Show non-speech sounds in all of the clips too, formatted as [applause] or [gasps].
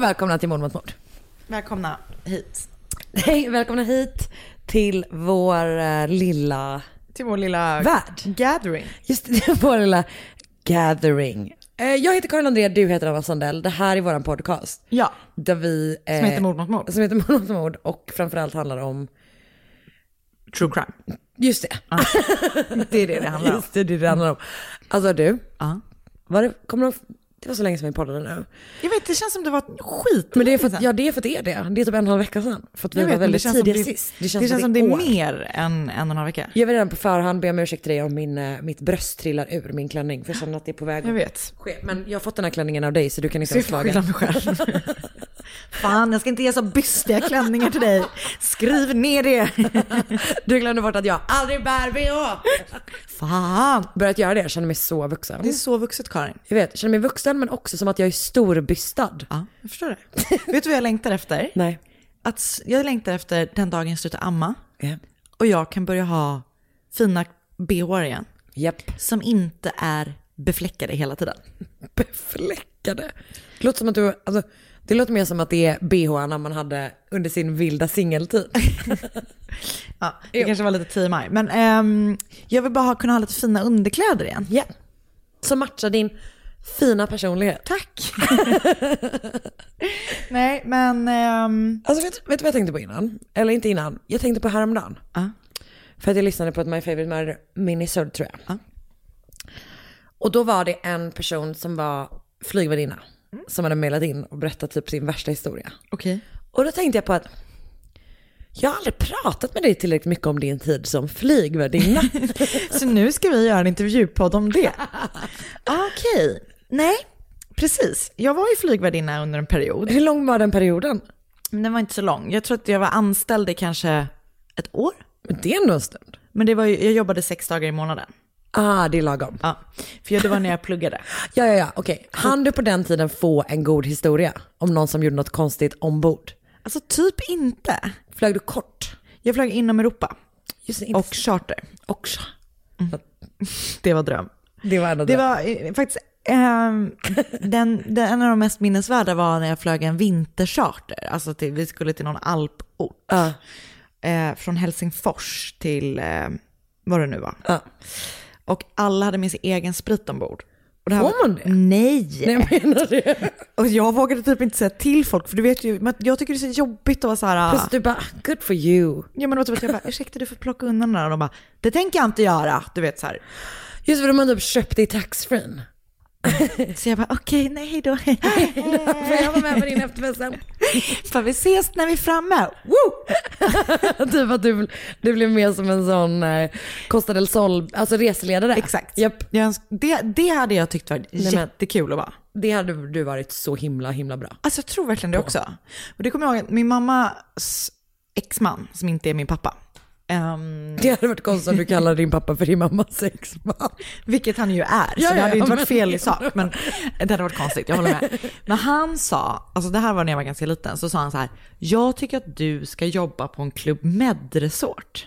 Och välkomna till Mord mot mord. Välkomna hit. Hej, välkomna hit till vår eh, lilla, Till vår lilla Värld. gathering. just det, [laughs] vår lilla gathering. Eh, jag heter Karin André, du heter Anna Sandell. Det här är vår podcast. Ja, Där vi... eh, som heter Mord mot mord. Som heter Mord mot mord och framförallt handlar om... True crime. Just det. Det är det det handlar om. [laughs] Just det, det är det handlar om. Alltså du, Ja. var det, kommer du, det var så länge sedan vi poddade nu. Jag vet, det känns som det var skit. Men det är för att, ja, det är för att det är det. Det är typ en och en halv vecka sedan. För att vi var vet, det väldigt känns som tidiga det, sist. Det känns, som det år. är mer än en och en halv vecka. Jag vill redan på förhand be om ursäkt till dig om min, eh, mitt bröst trillar ur min klänning. För jag känner att det är på väg Jag vet. ske. Men jag har fått den här klänningen av dig så du kan inte Så vara [laughs] Fan, jag ska inte ge så bystiga klänningar till dig. Skriv ner det. Du glömde bort att jag aldrig bär bh. Fan. Börjat göra det, jag känner mig så vuxen. Det är så vuxet Karin. Jag vet, jag känner mig vuxen men också som att jag är storbystad. Ja, jag förstår det. vet du vad jag längtar efter? [laughs] Nej. Att jag längtar efter den dagen jag slutar amma Ja. och jag kan börja ha fina bh igen. Japp. Som inte är befläckade hela tiden. Befläckade. Det låter som att du, alltså, det låter mer som att det är bh man hade under sin vilda singeltid. [laughs] Ja, det kanske var lite TMI. Men ehm, jag vill bara ha, kunna ha lite fina underkläder igen. Ja. Som matchar din fina personlighet. Tack. [laughs] Nej, men... ehm, Alltså vet, vet du vad jag tänkte på innan? Eller inte innan, jag tänkte på häromdagen. Ja. För att jag lyssnade på ett My Favorite Murder minisode tror jag. Ja. Och då var det en person som var flygvärdinna. Som hade mejlat in och berättat typ sin värsta historia. Okej. Och då tänkte jag på att jag har aldrig pratat med dig tillräckligt mycket om din tid som flygvärdinna. [laughs] Så nu ska vi göra en intervjupodd om det. [laughs] Okej. Nej, precis. Jag var ju flygvärdinna under en period. Hur lång var den perioden? Den var inte så lång. Jag tror att jag var anställd i kanske ett år. Men det är ändå en stund. Men det var ju, jag jobbade sex dagar i månaden. Ah, det är lagom. Ja, för det var när jag pluggade. [laughs] Ja, ja, ja, okej. Han du på den tiden få en god historia om någon som gjorde något konstigt ombord? Alltså typ inte. Flög du kort? Jag flög inom Europa Just det, och charter. också. [laughs] Det var dröm. Det var ändå Det var eh, faktiskt, ehm, den, den, en av de mest minnesvärda var när jag flög en vintercharter. Alltså till, vi skulle till någon alport. Ja. Eh, från Helsingfors till eh, vad det nu var. Och alla hade med sig egen sprit ombord. Och det här Får man det? Nej. Nej, jag menar det. [laughs] Och jag vågade typ inte säga till folk, för du vet ju, jag tycker det är så jobbigt att vara så här. Plus du bara, good for you. Ja men att jag bara, ursäkta du får plocka undan den här. Och de bara, det tänker jag inte göra. Du vet så här. Just för de har typ köpt det i taxfree. Så jag bara, okej, nej då. [laughs] Får jag vara med på din efterfest sen? Får vi ses när vi är framme? Woo! [laughs] typ att du, du blev mer som en sån eh, Costa del Sol, alltså reseledare. Exakt. Japp. Jag det, det hade jag tyckt var men- jättekul att vara. Det hade du varit så himla, himla bra. Alltså jag tror verkligen det också. Och det kommer jag ihåg min mammas exman som inte är min pappa. Ehm, Det hade varit konstigt om du kallade din pappa för din mammas exman. vilket han ju är, Ja, så det ja, hade ju inte ja, varit men- fel i sak. Men det hade varit konstigt, jag håller med. Men han sa, alltså det här var när jag var ganska liten, så sa han så här, jag tycker att du ska jobba på en Club Med-resort.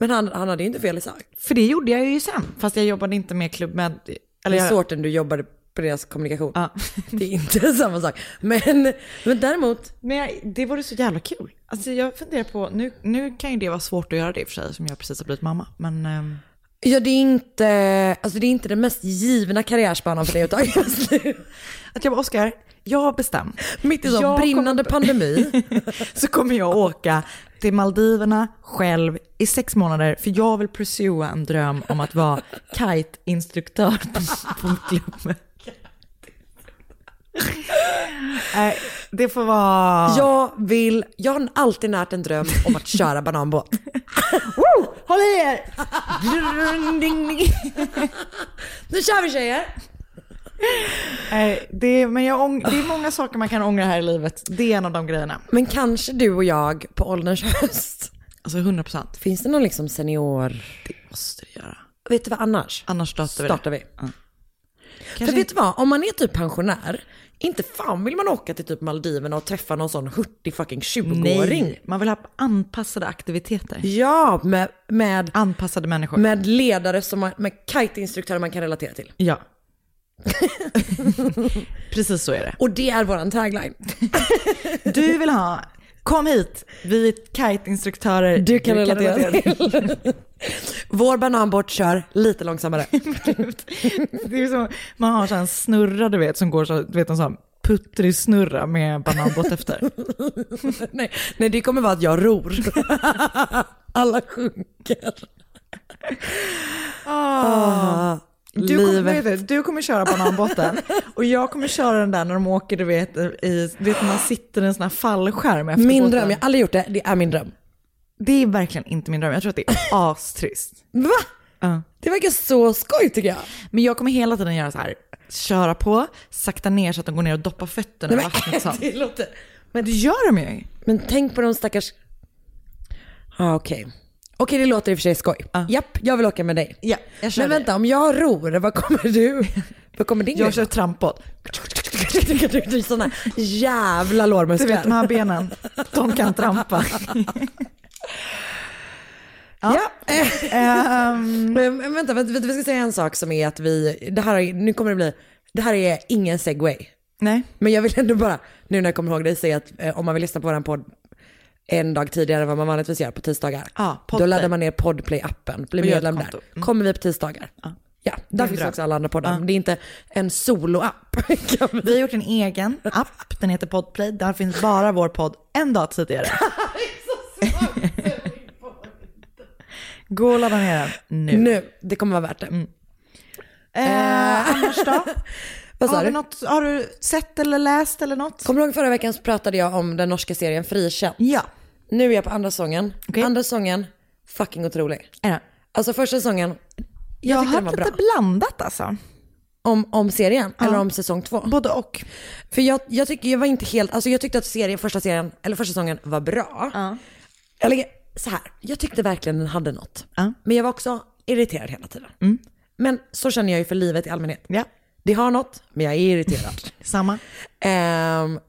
Men han, han hade ju inte fel i sak. För det gjorde jag ju sen, fast jag jobbade inte med Club Med. Eller jag, Resorten du jobbade på deras kommunikation. Ja. Det är inte [laughs] samma sak. Men, men däremot, men jag, det vore så jävla kul. Alltså jag funderar på, nu, nu kan ju det vara svårt att göra det i och för sig, som jag precis har blivit mamma. Men ehm, ja det är inte, alltså det är inte den mest givna karriärsbanan för dig att ta just nu. [laughs] att jag bara, Oskar, jag har bestämt. Mitt i så Jag brinnande pandemi. [laughs] så kommer jag åka till Maldiverna själv i sex månader för jag vill pursua en dröm om att vara kite-instruktör på, på en klubb. Nej, [laughs] det får vara... Jag vill, jag har alltid närt en dröm om att köra bananbåt. [laughs] Woo! Håll i er! [laughs] Nu kör vi tjejer! Nej, det, är- men jag ång, det är många saker man kan ångra här i livet. Det är en av de grejerna. Men kanske du och jag på ålderns höst. Alltså 100 procent. Finns det någon liksom senior... Det måste det göra. Vet du vad annars? Annars startar vi Startar vi. För Kanske vet du vad, om man är typ pensionär, inte fan vill man åka till typ Maldiverna och träffa någon sån hurtig fucking 20-åring. Nej, man vill ha anpassade aktiviteter. Ja, med, med, Anpassade människor. med ledare som man, med kiteinstruktörer man kan relatera till. Ja. [laughs] Precis så är det. Och det är våran tagline. Du vill ha, kom hit, vi är kiteinstruktörer. Du kan relatera till. [laughs] Vår bananbåt kör lite långsammare. [laughs] Det är som, man har en snurra du vet som går så, du vet en sån puttrig snurra med bananbåt efter. [laughs] nej, nej, det kommer vara att jag ror. Alla sjunker. Ah, Du kommer, livet. vet du, du kommer köra bananbåten och jag kommer köra den där när de åker, du vet, i, du vet när man sitter i en sån här fallskärm efter Min båten. dröm, jag har aldrig gjort det, det är min dröm. Det är verkligen inte min dröm, jag tror att det är [laughs] astrist. Va? Ja. Det verkar så skoj tycker jag. Men jag kommer hela tiden göra så här, köra på, sakta ner så att de går ner och doppar fötterna i vattnet. men, [laughs] det låter... Men det gör de ju. men tänk på de stackars... Ah, Okej. Okej, det låter i och för sig skoj. Japp, jag vill åka med dig. Ja, jag kör Men det. vänta, om jag ror, vad kommer du... Vad kommer din Jag kör trampbåt. Sådana jävla Du vet lårmuskler. de här benen, de kan trampa. Ja. Ehm, Men, men vänta, vi ska säga en sak som är att vi, det här, är- nu kommer det bli, det här är ingen segway. nej, Men jag vill ändå bara, nu när jag kommer ihåg det, säga att eh, om man vill lyssna på vår podd en dag tidigare än vad man vanligtvis gör på tisdagar. Ja, då laddar man ner Podplay-appen, blir medlem där. Mm. Kommer vi på tisdagar. Ja, där en finns också alla andra poddar. Ja. Men det är inte en solo-app. [laughs] vi- har gjort en egen app, den heter Podplay. Där finns bara vår podd en dag tidigare. [laughs] Gå och ladda ner den nu. nu, det kommer vara värt det. Eh, annars då? [laughs] Vad Har du, du? något, har du sett eller läst eller något? Kommer du ihåg förra veckan så pratade jag om den norska serien Frikänd? Ja. Nu är jag på andra sången. Okej. Andra sången, fucking otrolig. Är det? Alltså första säsongen, jag, Jag har hört lite blandat alltså. Om, om serien, eller om säsong två. Både och. För jag, jag tycker jag var inte helt, alltså jag tyckte att serien, första serien, eller första säsongen var bra. Ja. Eller så här, jag tyckte verkligen den hade något. Ja. Men jag var också irriterad hela tiden. Men så känner jag ju för livet i allmänhet. Ja, Det har något, men jag är irriterad. [laughs] samma. Ehm,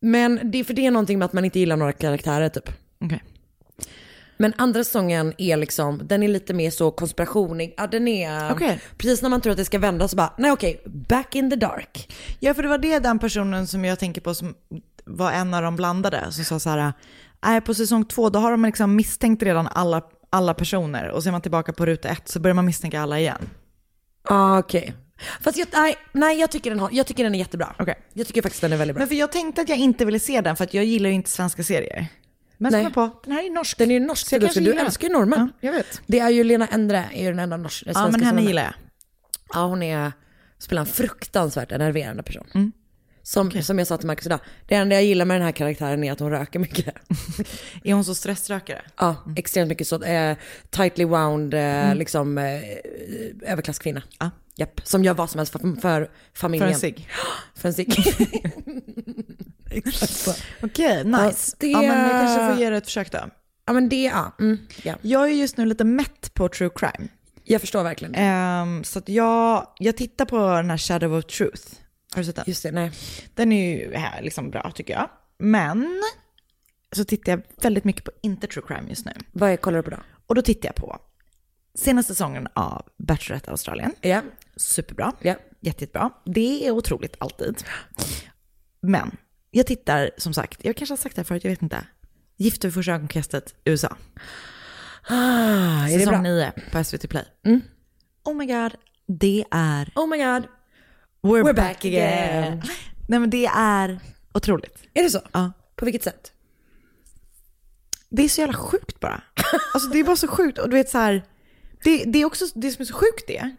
men det, för det är någonting med att man inte gillar några karaktärer typ. Okej. Men andra säsongen är liksom, den är lite mer så konspirationig. Ja, den är, Okej. precis när man tror att det ska vända så bara, nej okej, back in the dark. Ja, för det var det den personen som jag tänker på som var en av de blandade som sa så här, nej på säsong två då har de liksom misstänkt redan alla, alla personer och så är man tillbaka på ruta ett så börjar man misstänka alla igen. Ah, okej. Fast jag, nej, nej jag, tycker den har, jag tycker den är jättebra. Okej. Jag tycker faktiskt den är väldigt bra. Men för jag tänkte att jag inte ville se den för att jag gillar ju inte svenska serier. Men Nej. på, den här är norsk. Den är norsk, Så jag du, gillar älskar ju norrmän. Ja, jag vet. Det är ju Lena Endre, är ju den enda norsk, Ja, svenska men henne gillar jag. Ja, hon är, spelar en fruktansvärt enerverande person. Mm. Som, som jag sa till Marcus idag, det enda jag gillar med den här karaktären är att hon röker mycket. [laughs] Är hon så stressrökare? Ja, extremt mycket så. Eh, tightly wound, eh, liksom eh, överklasskvinna. Mm. Ja. Japp, som gör vad som helst för, för För familjen. en cigg? För en cigg. [gasps] [laughs] [laughs] Okej, nice. det- Ja, men jag kanske får ge det ett försök då. Ja men det, ja. Mm, ja. Jag är just nu lite mätt på true crime. Jag förstår verkligen. Ehm, så att jag, jag tittar på den här Shadow of Truth. Har du sett den? Just det, nej. Den är ju här liksom bra tycker jag. Men så tittar jag väldigt mycket på inte true crime just nu. Vad är, kollar du på då? Och då tittar jag på senaste säsongen av Bachelorette Australien. Ja. Superbra. Ja. Jätte, jättebra. Det är otroligt alltid. Men jag tittar som sagt, jag kanske har sagt det här förut, jag vet inte. Gift vid första ögonkastet USA. Ah, är det Säsong bra? 9 på SVT Play. Mm. Oh my god, det är Oh my god. We're, We're back, back again. again. Nej men det är otroligt. Är det så? Ja. På vilket sätt? Det är så jävla sjukt bara. Alltså det är bara så sjukt. Och du vet så här, det, det är också det som är så sjukt är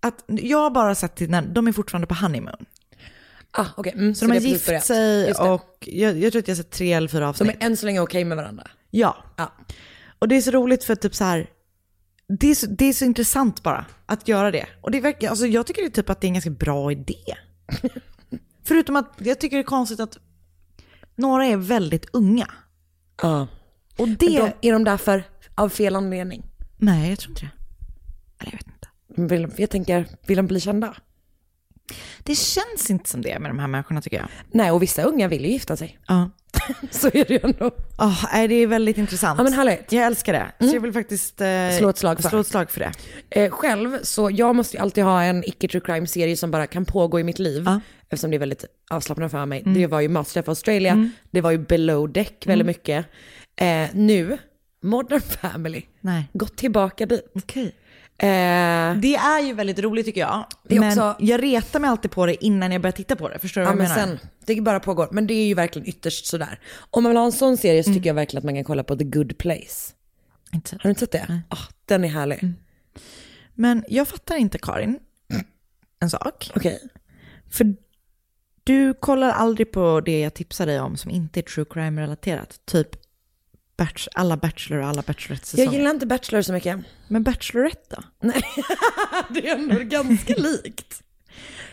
att jag har bara sett till när de är fortfarande på honeymoon. Ah, okej. Mm, Så, de har gift sig och jag, jag tror att jag har sett tre eller fyra De avsnitt. är än så länge okej med varandra. Ja. Ja. Och det är så roligt för typ så här, det är så, det är så intressant bara att göra det. Och det verkar, alltså jag tycker det typ att det är en ganska bra idé. [laughs] Förutom att jag tycker det är konstigt att några är väldigt unga. Ja. Och Det... De, är de därför av fel anledning? Nej, jag tror inte det. Eller jag vet inte. Vill, jag tänker, vill de bli kända? Det känns inte som det med de här människorna tycker jag. Nej, och vissa unga vill ju gifta sig. Ja. [laughs] så är det ju ändå. Oh, det är väldigt intressant. Ja, men härligt. Jag älskar det. Så jag vill faktiskt eh, Slå ett slag för. slå ett slag för det. Eh, själv, så jag måste ju alltid ha en icke true crime-serie som bara kan pågå i mitt liv. Ja. Eftersom det är väldigt avslappnande för mig. Det var ju Masterchef Australia, det var ju Below Deck väldigt mycket. Eh, nu, Modern Family, Nej. gått tillbaka dit. Okej. Eh, Det är ju väldigt roligt tycker jag. Men också- jag retar mig alltid på det innan jag börjar titta på det. Förstår du ja vad jag men menar? sen, det bara pågår. Men det är ju verkligen ytterst sådär. Om man vill ha en sån serie så tycker jag verkligen att man kan kolla på The Good Place. Har du inte sett det? Ah, den är härlig. Men jag fattar inte Karin, en sak. Okej. För du kollar aldrig på det jag tipsar dig om som inte är true crime-relaterat. Typ batch, alla Bachelor och alla Bachelorette-säsonger. Jag gillar inte Bachelor så mycket. Men Bachelorette då? Nej, [laughs] det är ändå ganska [laughs] likt.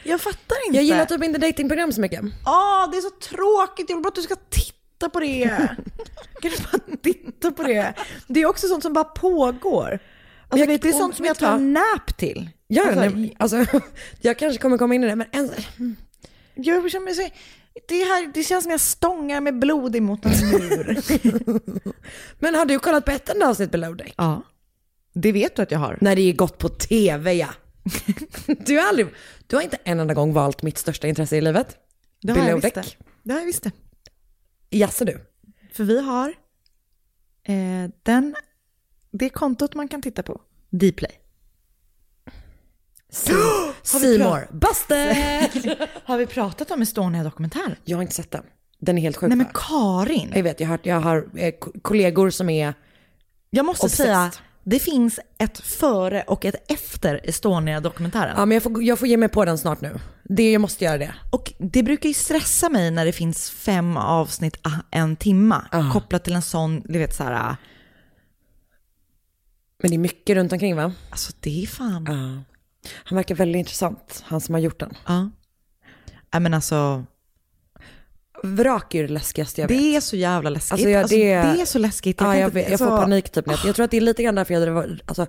Jag fattar inte. Jag gillar typ inte datingprogram så mycket. Åh, det är så tråkigt. Jag vill bara att du ska titta på det. [laughs] kan du bara titta på det? Det är också sånt som bara pågår. Alltså, Jag- det är sånt som jag tar en nap till. Ja, alltså, nej, alltså, jag kanske kommer komma in i det, men en, jag känner mig så, det, här, det känns som jag stångar med blod emot en mur. [laughs] Men har du kollat på ett enda avsnitt Below Deck? ja, det vet du att jag har. När det är gått på tv ja. [laughs] Du har aldrig, du har inte en enda gång valt mitt största intresse i livet. Det har jag Below visst Deck. det. Det har jag visst det. Jaså du? För vi har eh, den, det kontot man kan titta på. Dplay. [gasps] Seymour. Busted! [laughs] Har vi pratat om Estonia-dokumentären? Jag har inte sett den. Den är helt sjuk Nej men? Karin. Jag vet, jag har, jag har eh, ko- kollegor som är, Jag måste Obsessed. säga, det finns ett före och ett efter Estonia-dokumentären. ja men jag får, jag får ge mig på den snart nu. Det, jag måste göra det. Och det brukar ju stressa mig när det finns fem avsnitt, en timma, Ah. kopplat till en sån, du vet så här, ah, Men det är mycket runt omkring va? alltså det är fan, ja. Ja. Han verkar väldigt intressant, han som har gjort den. Nej men alltså, Vrak är ju det läskigaste jag vet. det är så jävla läskigt. Alltså, Alltså, ja, det- det... är så läskigt. Ja, kan jag, inte- jag får alltså, panik typ. Jag tror att det är lite grann därför jag har alltså,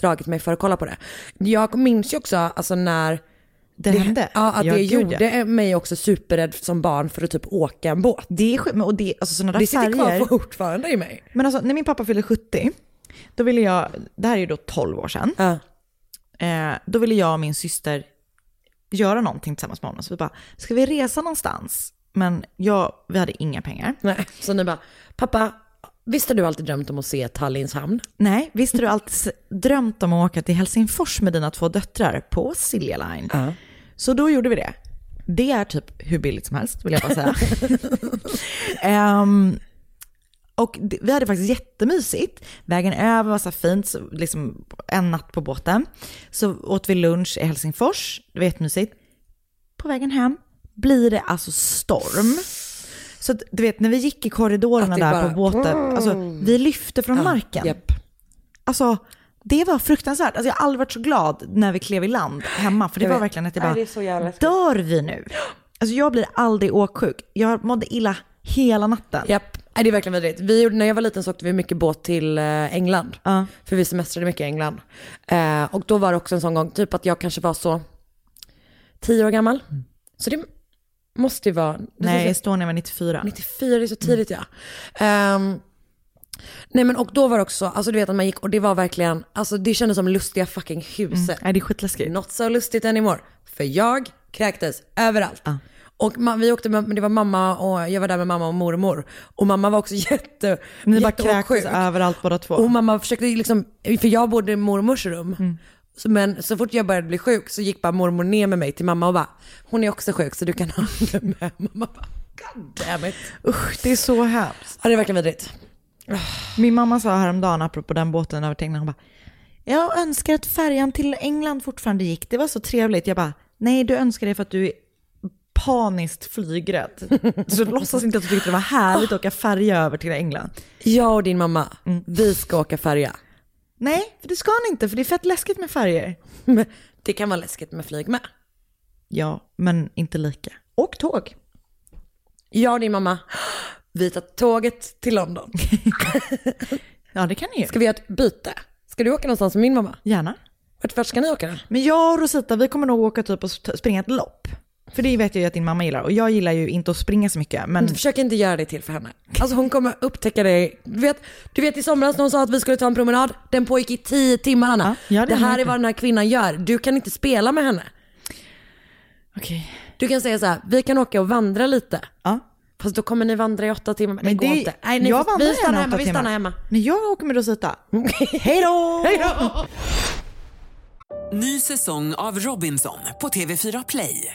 dragit mig för att kolla på det. Jag minns ju också alltså, när Det hände? Ja, att Ja, det gjorde mig också superrädd som barn för att typ åka en båt. Det är sjukt, och det, alltså sådana där Det sitter färger. kvar fortfarande i mig. Men alltså när min pappa fyllde 70, då ville jag, det här är ju då 12 år sedan, Ja. Eh, då ville jag och min syster göra någonting tillsammans med honom. Så vi bara, ska vi resa någonstans? Men jag, vi hade inga pengar. Nej. Så ni bara, pappa, visst har du alltid drömt om att se Tallinns hamn? Nej, visst har du alltid drömt om att åka till Helsingfors med dina två döttrar på Silja Line? Ja. Så då gjorde vi det. Det är typ hur billigt som helst, vill jag bara säga. [laughs] Ehm, och vi hade faktiskt jättemysigt. Vägen över var så fint, så liksom en natt på båten. Så åt vi lunch i Helsingfors, det var jättemysigt. På vägen hem blir det alltså storm. Så att, du vet, när vi gick i korridorerna där bara- på båten, alltså vi lyfte från marken. Japp. Alltså, det var fruktansvärt. Alltså, jag har aldrig varit så glad när vi klev i land hemma. För det Jag var vet. verkligen att jag Nej, bara, det är så jävla läskigt. dör vi nu? Alltså jag blir aldrig åksjuk. Jag mådde illa hela natten. Japp, Nej, det är verkligen vidrigt. Vi, gjorde- när jag var liten så åkte vi mycket båt till eh, England. Ja. För vi semestrade mycket i England. Eh, och då var det också en sån gång, typ att jag kanske var så tio år gammal. Så det måste ju vara... Nej, Estonia var 94. 94 är så tidigt ja. Ehm, nej men och då var det också, alltså du vet att man gick och det var verkligen, alltså det kändes som lustiga fucking huset. Nej, det är skitläskigt. Not so lustigt anymore. För jag kräktes överallt. Och vi åkte med, det var mamma och jag var där med mamma och mormor. Och mamma var också [laughs] jätte, Ni bara kräktes överallt båda två. Och mamma försökte liksom, för jag bodde i mormors rum. Mm. Så, men så fort jag började bli sjuk så gick bara mormor ner med mig till mamma och bara, hon är också sjuk så du kan [laughs] ha henne med. Mamma bara, god damn it. Usch, det är så hemskt. Ja det är verkligen vidrigt. Min mamma sa häromdagen, apropå den båten över Tegnan, hon bara Jag önskar att färjan till England fortfarande gick, det var så trevligt. Jag bara, nej du önskar det för att du är paniskt flygrädd. Så [laughs] låtsas inte att du tyckte det var härligt att åka färja över till England. Jag och din mamma, Mm. vi ska åka färja. Nej, för det ska ni inte, för det är fett läskigt med färger. Men det kan vara läskigt med flyg med. Ja, men inte lika. Och tåg. Jag och din mamma, [gasps] vi tar tåget till London. [laughs] Ja, det kan ni ju. Ska vi göra ett byte? Ska du åka någonstans med min mamma? Gärna. Vart, vart ska ni åka då? Men jag och Rosita, vi kommer nog åka typ och springa ett lopp. För det vet jag ju att din mamma gillar. Och jag gillar ju inte att springa så mycket. Men Försök inte göra det till för henne. Alltså hon kommer upptäcka det. Du vet, du vet i somras när hon sa att vi skulle ta en promenad, den pågick i tio timmar Anna. Ja, det det här är vad den här kvinnan gör. Du kan inte spela med henne. okej. Du kan säga så här, vi kan åka och vandra lite. Ja. Fast då kommer ni vandra i åtta timmar. Men, Men det går inte. Nej, ni jag får, vandrar vi stannar hemma, vi timmar. stannar hemma. Men jag åker med Rosita. [laughs] Hej då! Ny säsong av Robinson på TV4 Play.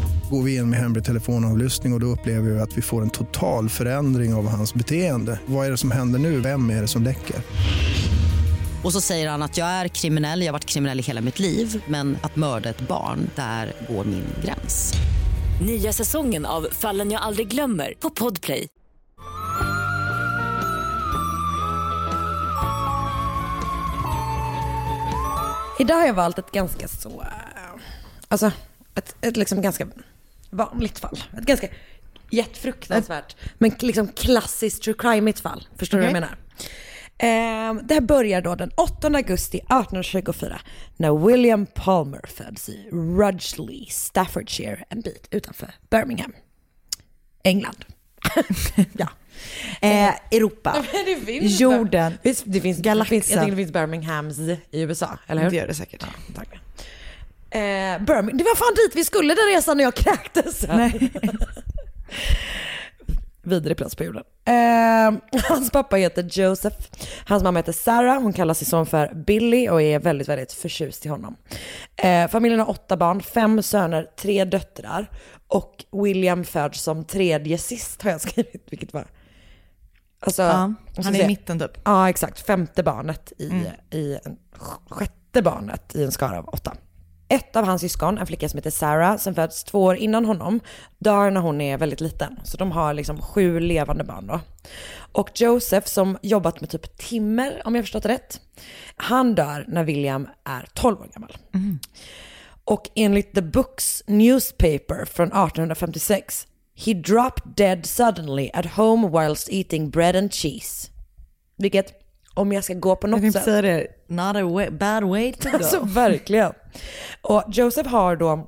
Går vi in med hemlig telefonavlyssning och, och då upplever vi att vi får en total förändring av hans beteende. Vad är det som händer nu? Vem är det som läcker? Och så säger han att jag är kriminell, jag har varit kriminell i hela mitt liv men att mörda ett barn, där går min gräns. Nya säsongen av Fallen jag aldrig glömmer på Podplay. Idag har jag valt ett ganska så, eh, alltså ett, ett liksom ganska vanligt fall. Ett ganska jättefruktansvärt, men liksom klassiskt true crime fall. Förstår du vad jag menar? Eh, det här börjar då den 8 augusti 1824 när William Palmer föds i Rudgley, Staffordshire, en bit utanför Birmingham. England. [laughs] ja. Eh, Europa. [laughs] det Jorden. Visst, det finns, det Galaxen. jag tänker det finns Birminghams i USA, eller hur? Det gör det säkert. Tack. Eh, Birmingham, det var fan dit vi skulle den resan när jag kräktes. [laughs] Vidrig plats på jorden. Eh, hans pappa heter Joseph, hans mamma heter Sarah, hon kallar sin son för Billy och är väldigt, väldigt förtjust i honom. Eh, familjen har åtta barn, fem söner, tre döttrar och William föds som tredje sist har jag skrivit, vilket var Alltså, Ja, han är i mitten typ. Ja, exakt. Femte barnet i, Mm. i sjätte barnet i en skara av åtta. Ett av hans syskon, en flicka som heter Sarah, som föds två år innan honom, dör när hon är väldigt liten. Så de har liksom sju levande barn då. Och Joseph som jobbat med typ timmer, om jag förstått det rätt, han dör när William är 12 år gammal. Och enligt The Books newspaper från 1856, he dropped dead suddenly at home whilst eating bread and cheese. Vilket, om jag ska gå på Jag något sätt. säga det, not a way, bad way to [laughs] go. Alltså verkligen. Och Joseph har då,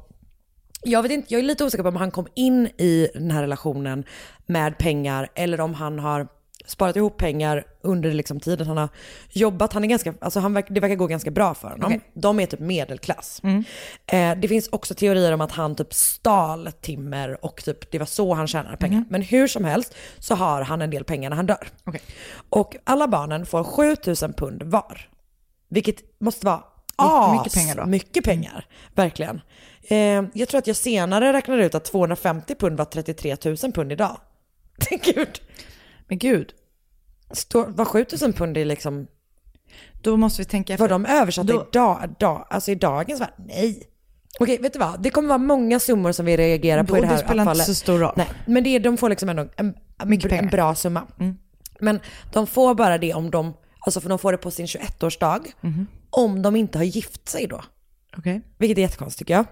jag vet inte, jag är lite osäker på om han kom in i den här relationen med pengar eller om han har sparat ihop pengar under liksom tiden han har jobbat. Han är ganska, alltså han verkar, det verkar gå ganska bra för honom. Okej. De är typ medelklass. Mm. Eh, det finns också teorier om att han typ stal timmer och typ det var så han tjänade pengar. Mhm. Men hur som helst så har han en del pengar när han dör. Okej. Och alla barnen får 7000 pund var. Vilket måste vara Mycket- mycket as- pengar då. Mycket pengar, verkligen. Eh, jag tror att jag senare räknade ut att 250 pund var 33 000 pund idag. [laughs] Gud. Men gud. Står, var 7000 pund i liksom, Då måste vi tänka var de översatta Då- i, dag, dag, alltså i dagens värld? Nej. Okej, vet du vad? Det kommer vara många summor som vi reagerar på Och i det det här spelar inte fallet. så stor roll. Nej, men det är, de får liksom ändå en, en, en bra summa. Men de får bara det om de, alltså för de får det på sin 21-årsdag, om de inte har gift sig då. Okej. Vilket är jättekonstigt tycker jag.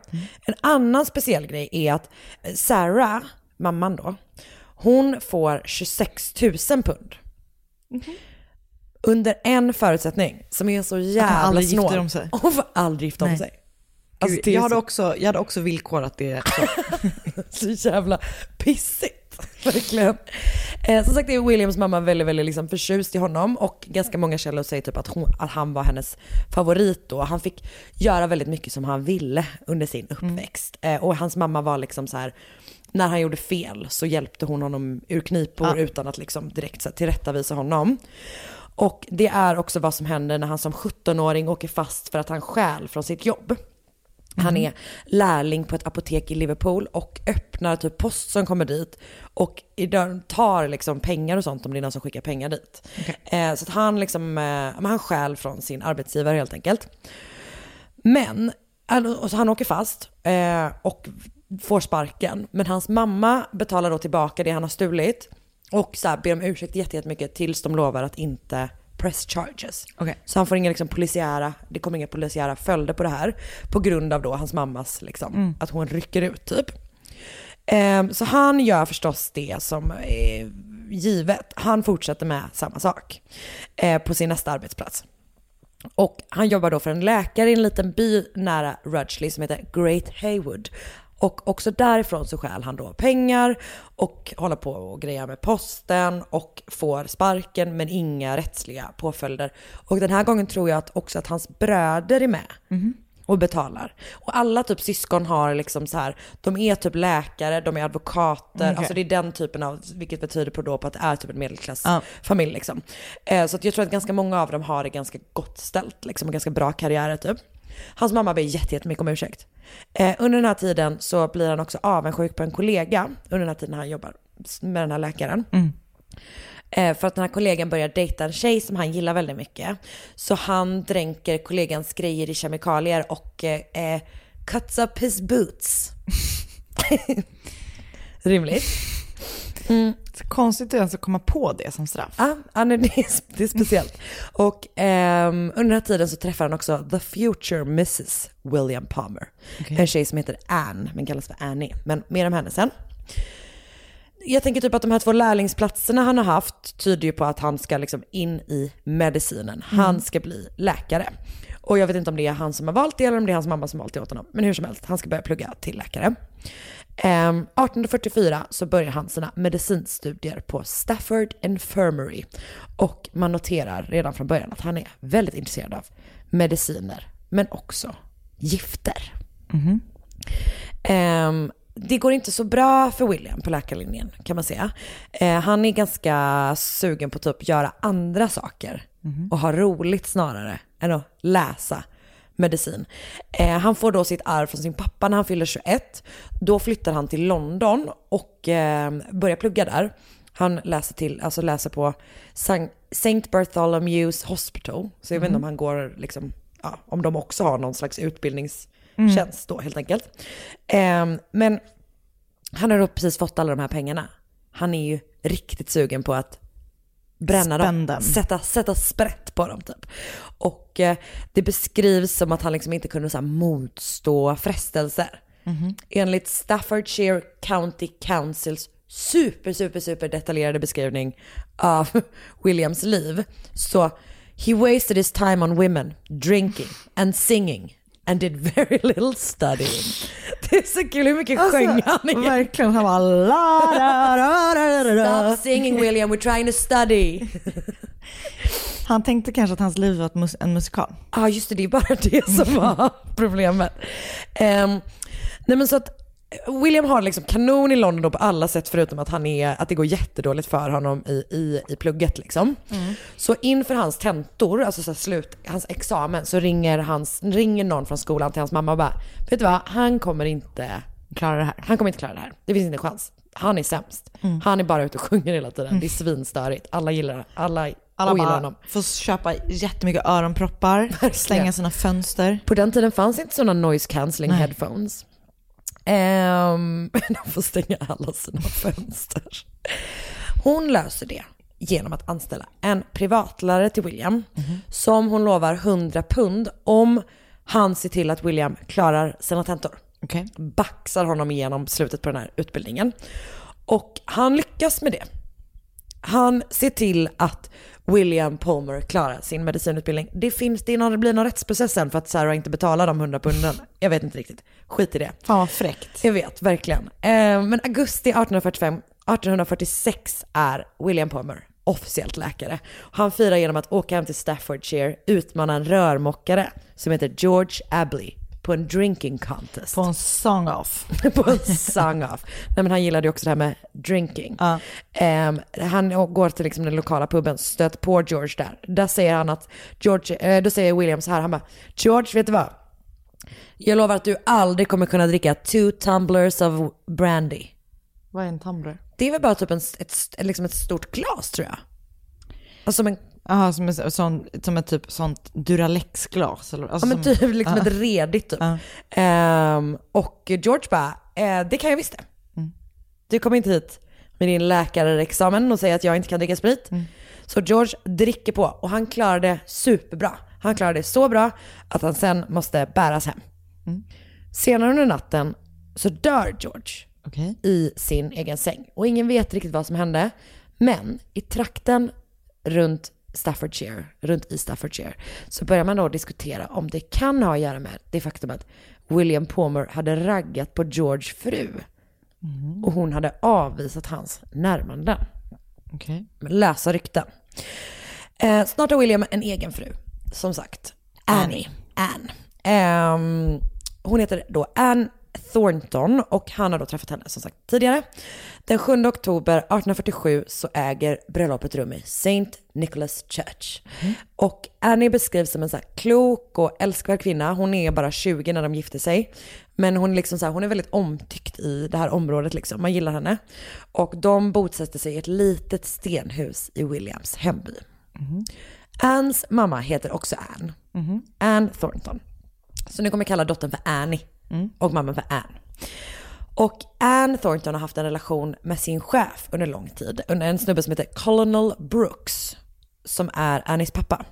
En annan speciell grej är att Sarah, mamman då, hon får 26 000 pund. Under en förutsättning som är så jävla aldrig snål. om sig. Hon får aldrig gifta om sig. Alltså, jag, hade så- också, jag hade också villkorat det. Så. [laughs] jävla pissigt. [laughs] Verkligen. Eh, som sagt är Williams mamma väldigt, väldigt liksom förtjust i honom och ganska många källor säger typ att, hon, att han var hennes favorit då. Han fick göra väldigt mycket som han ville under sin uppväxt. Eh, och hans mamma var liksom så här, när han gjorde fel så hjälpte hon honom ur knipor Ja. utan att liksom direkt så här, tillrättavisa honom. Och det är också vad som händer när han som 17-åring åker fast för att han stjäl från sitt jobb. Han är lärling på ett apotek i Liverpool och öppnar typ post som kommer dit och i dörren tar liksom pengar och sånt om det är någon som skickar pengar dit. Eh, så att han liksom, eh, han stjäl från sin arbetsgivare helt enkelt. Men, han- och så han åker fast eh, och får sparken. Men hans mamma betalar då tillbaka det han har stulit och så här ber om ursäkt jätte- jättemycket tills de lovar att inte press charges. Okej. Så han får inga liksom polisiära, det kommer inga polisiära följder på det här. På grund av då hans mammas, liksom, att hon rycker ut typ. Ehm, så han gör förstås det som är givet. Han fortsätter med samma sak eh, på sin nästa arbetsplats. Och han jobbar då för en läkare i en liten by nära Rudgley som heter Great Haywood. Och också därifrån så stjäl han då pengar och håller på och grejer med posten och får sparken men inga rättsliga påföljder. Och den här gången tror jag att också att hans bröder är med och betalar. Och alla typ syskon har liksom så här, de är typ läkare, de är advokater, Okej. alltså det är den typen av, vilket betyder på då på att det är typ en medelklass Ja. familj liksom. Eh, så jag tror att ganska många av dem har det ganska gott ställt liksom och ganska bra karriärer typ. Hans mamma ber jätte- jättemycket om ursäkt. Eh, under den här tiden så blir han också avundsjuk på en kollega under den här tiden han jobbar med den här läkaren. Eh, för att den här kollegan börjar dejta en tjej som han gillar väldigt mycket. Så han dränker kollegans grejer i kemikalier och eh, eh, cuts up his boots. [laughs] Rimligt. Så konstigt att ens komma på det som straff. Ja, ja, nej, det, är, det är speciellt. Och ehm, under den här tiden så träffar han också the future Mrs William Palmer. En tjej som heter Anne, men kallas för Annie. Men mer om henne sen. Jag tänker typ att de här två lärlingsplatserna han har haft tyder ju på att han ska liksom in i medicinen. Han ska bli läkare. Och jag vet inte om det är han som har valt det eller om det är hans mamma som har valt det åt honom. Men hur som helst, han ska börja plugga till läkare. Ehm, 1844 så börjar han sina medicinstudier på Stafford Infirmary. Och man noterar redan från början att han är väldigt intresserad av mediciner, men också gifter. Ehm, det går inte så bra för William på läkarlinjen kan man säga. Eh, han är ganska sugen på att typ göra andra saker och ha roligt snarare än att läsa medicin. Eh, han får då sitt arv från sin pappa när han fyller 21. Då flyttar han till London och eh, börjar plugga där. Han läser, till, alltså läser på St. Bartholomew's Hospital. Så jag vet inte om han går, liksom, ja, om de också har någon slags utbildningstjänst då helt enkelt. Ehm, men han har då precis fått alla de här pengarna. Han är ju riktigt sugen på att bränna Spänn dem, sätta, sätta sprätt på dem typ. Och eh, det beskrivs som att han liksom inte kunde så här, motstå frestelser. Enligt Staffordshire County Councils super, super, super detaljerade beskrivning av [laughs] Williams liv. Så he wasted his time on women, drinking and singing and did very [laughs] little studying. Det är så kul hur mycket sjöng han Alltså, Verkligen, han bara la, da, da, da, da. Stop singing William, we're trying to study. [laughs] Han tänkte kanske att hans liv var mus- en musikal. Ja just det, det är bara det som [laughs] var problemet. Ehm, nej men så att William har liksom kanon i London då på alla sätt förutom att, han är, att det går jättedåligt för honom i, i, i plugget liksom. Så inför hans tentor, alltså så slut, hans examen, så ringer, hans, ringer någon från skolan till hans mamma och bara, vet du vad, han kommer inte Klara det här. han kommer inte klara det här. Det finns inte en chans. Han är sämst. Han är bara ute och sjunger hela tiden. Det är svinstörigt. Alla gillar alla, Alla bara honom. får köpa jättemycket öronproppar, slänga sina fönster. På den tiden fanns inte sådana noise cancelling Nej. headphones. Ehm, [laughs] de får stänga alla sina fönster. Hon löser det genom att anställa en privatlärare till William som hon lovar 100 pund om han ser till att William klarar sina tentor. Okej. Baxar honom igenom slutet på den här utbildningen. Och han lyckas med det. Han ser till att William Palmer klarar sin medicinutbildning. Det, finns, det, någon, det blir någon rättsprocess sen för att Sarah inte betalar de 100 punden. Jag vet inte riktigt. Skit i det. Fan vad fräckt. Jag vet, verkligen. Eh, men augusti 1845, 1846 är William Palmer officiellt läkare. Han firar genom att åka hem till Staffordshire, utmana en rörmokare som heter George Abley på en drinking contest. På en song-off. [laughs] på en song-off. Nej men han gillade ju också det här med drinking. Ja. Ehm, han går till liksom den lokala puben, stöter på George där. Där säger han att, George, eh, då säger William så här, han bara, George vet du vad? Jag lovar att du aldrig kommer kunna dricka two tumblers of brandy. Vad är en tumbler? Det är väl bara typ en, ett, liksom ett stort glas tror jag. Alltså som en, Jaha, som, en sån, som ett typ sånt Duralex-glas? Alltså ja men som- typ liksom Ja. ett redigt typ. Ja. Ehm, och George bara, eh, det kan jag visst det. Mm. Du kommer inte hit med din läkarexamen och säger att jag inte kan dricka sprit. Mm. Så George dricker på och han klarar det superbra. Han klarar det så bra att han sen måste bäras hem. Mm. Senare under natten så dör George Okej. i sin egen säng. Och ingen vet riktigt vad som hände. Men i trakten runt Staffordshire, runt i Staffordshire, så börjar man då diskutera om det kan ha att göra med det faktum att William Palmer hade raggat på George fru. Och hon hade avvisat hans närmanden. Okej. Lösa rykten. Eh, snart har William en egen fru, som sagt. Annie. Anne. Ehm, hon heter då Anne Thornton och han har då träffat henne som sagt tidigare. Den 7 oktober 1847 så äger bröllopet rum i St. Nicholas Church. Och Annie beskrivs som en så här klok och älskvärd kvinna. Hon är bara 20 när de gifter sig. Men hon är, liksom så här, hon är väldigt omtyckt i det här området. Liksom. Man gillar henne. Och de bosätter sig i ett litet stenhus i Williams hemby. Anns mamma heter också Ann. Ann Thornton. Så nu kommer jag kalla dottern för Annie och mamman för Ann. Och Ann Thornton har haft en relation med sin chef under lång tid. Under en snubbe som heter Colonel Brooks. Som är Annies pappa.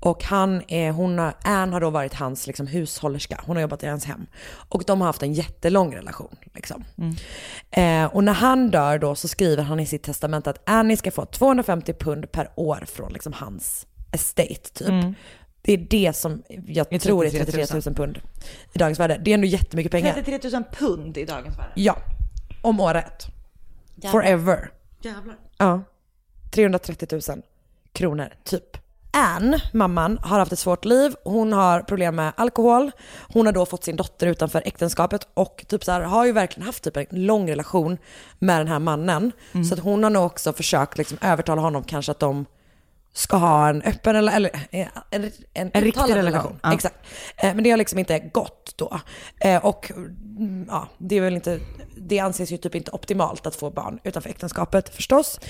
Och han är, hon har, Ann har då varit hans liksom, hushållerska. Hon har jobbat i hans hem. Och de har haft en jättelång relation. Liksom. Eh, och när han dör då så skriver han i sitt testament att Annie ska få 250 pund per år från liksom, hans estate typ. Det är det som jag I tror är 33 000. 33 000 pund i dagens värde. Det är ändå jättemycket pengar. 33 000 pund i dagens värde. Ja, om året. Forever. Jävlar. Ja. 330 000 kronor, typ. Ann, mamman, har haft ett svårt liv. Hon har problem med alkohol. Hon har då fått sin dotter utanför äktenskapet och typ så här, har ju verkligen haft typ en lång relation med den här mannen. Så att hon har nog också försökt liksom övertala honom kanske att de ska ha en öppen eller, eller eh, en, en, En riktig uttalad relation. Ja. Exakt. Eh, Men det har liksom inte gått då. Eh, Och mm, ja, det är väl inte, det anses ju typ inte optimalt att få barn utanför äktenskapet förstås.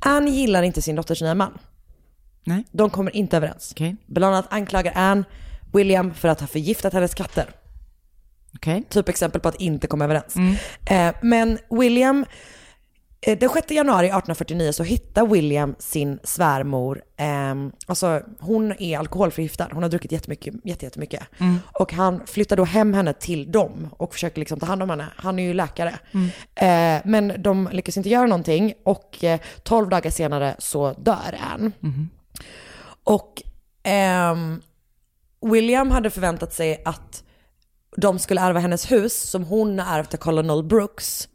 Ann gillar inte sin dotters nya man. Nej. De kommer inte överens. Okej. Bland annat anklagar Ann William för att ha förgiftat hennes katter. Okej. Typ exempel på att inte komma överens. Eh, men William, den 6 januari 1849 så hittar William sin svärmor, eh, alltså hon är alkoholförgiftad, hon har druckit jättemycket, jätte- jättemycket. Och han flyttar då hem henne till dem och försöker liksom ta hand om henne. Han är ju läkare. Eh, men de lyckas inte göra någonting och eh, 12 dagar senare så dör Ann. Och ehm, William hade förväntat sig att de skulle ärva hennes hus som hon har ärvt av Colonel Brooks.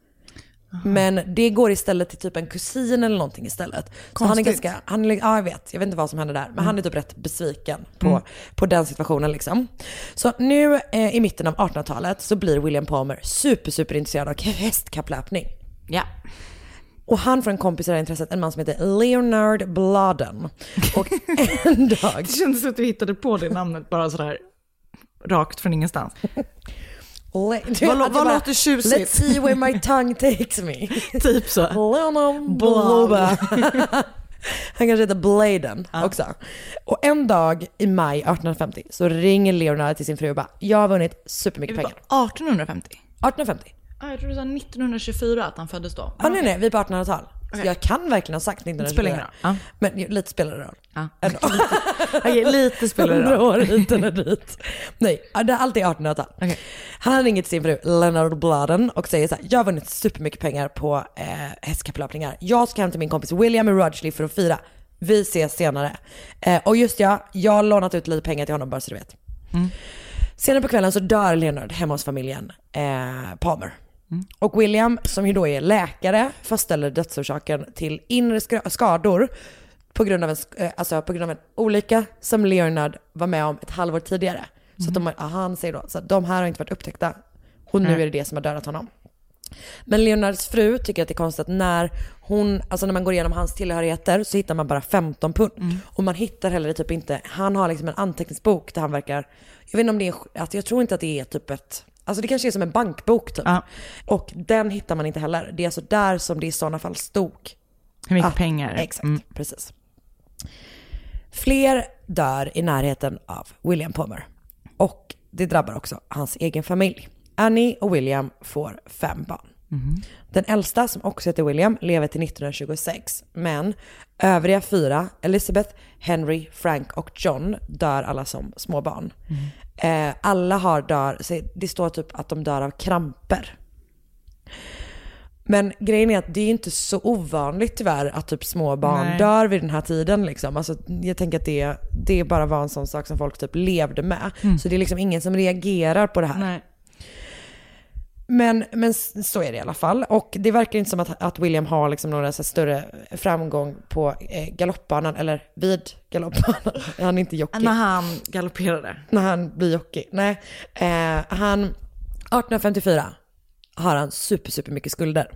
Men det går istället till typ en kusin eller någonting istället. Så han är Konstigt. ganska, han är, ja jag vet, jag vet inte vad som händer där. Men han är typ rätt besviken på, på den situationen liksom. Så nu eh, i mitten av 1800-talet så blir William Palmer super, super intresserad av hästkapplöpning. Ja. Och han får en kompis i det här intresset, en man som heter Leonard Bladen. Och en dag [laughs] Det kändes som att du hittade på det namnet bara sådär rakt från ingenstans. Le- Vad, vad bara, låter tjusigt? Let's see where my tongue takes me. [laughs] typ så. Leonard Bloba. [laughs] Han kanske heter Bladen också. Och en dag i maj 1850 så ringer Leonard till sin fru och bara, jag har vunnit supermycket pengar. 1850? 1850. Ah, jag tror du sa 1924 att han föddes då. Ja, nej, nej, vi är på 1800-tal. Okej. jag kan verkligen ha sagt 1924. spelar ingen roll. Ja. Men lite spelar det roll. Ja. [laughs] Okej, lite spelar det roll. år hit eller dit. Nej, det är alltid 1800-tal. Okej. Han ringer till sin fru Leonard Bladen och säger så här, jag har vunnit supermycket pengar på eh, hästkapplöpningar. Jag ska hem till min kompis William i Rudgley för att fira. Vi ses senare. Eh, och just ja, jag har lånat ut lite pengar till honom bara så du vet. Senare på kvällen så dör Leonard hemma hos familjen eh, Palmer. Och William, som ju då är läkare, fastställer dödsorsaken till inre skador på grund, av en, eh, alltså på grund av en olycka som Leonard var med om ett halvår tidigare. Så att de, ah, han säger då, så att de här har inte varit upptäckta och nu är det det som har dödat honom. Men Leonards fru tycker att det är konstigt att när hon, alltså när man går igenom hans tillhörigheter så hittar man bara 15 pund. Och man hittar heller typ inte, han har liksom en anteckningsbok där han verkar, jag vet inte om det är, alltså jag tror inte att det är typ ett, alltså det kanske är som en bankbok typ. Ja. Och den hittar man inte heller. Det är alltså där som det i sådana fall stod. Hur mycket Ah, pengar? Exakt, Mm. precis. Fler dör i närheten av William Palmer. Och det drabbar också hans egen familj. Annie och William får fem barn. Den äldsta, som också heter William, lever till 1926. Men övriga fyra, Elizabeth, Henry, Frank och John, dör alla som små barn. Eh, alla har dör, det står typ att de dör av kramper. Men grejen är att det är inte så ovanligt tyvärr att typ små barn Nej. dör vid den här tiden. Liksom. Alltså, jag tänker att det, det bara var en sån sak som folk typ levde med. Så det är liksom ingen som reagerar på det här. Nej. Men, men så är det i alla fall. Och det verkar inte som att, att William har liksom några större framgång på eh, galoppbanan, eller vid galoppbanan. [laughs] Han är inte jockey. När han galopperade. När han blir jockey. Nej, eh, han, 1854 har han super, super mycket skulder.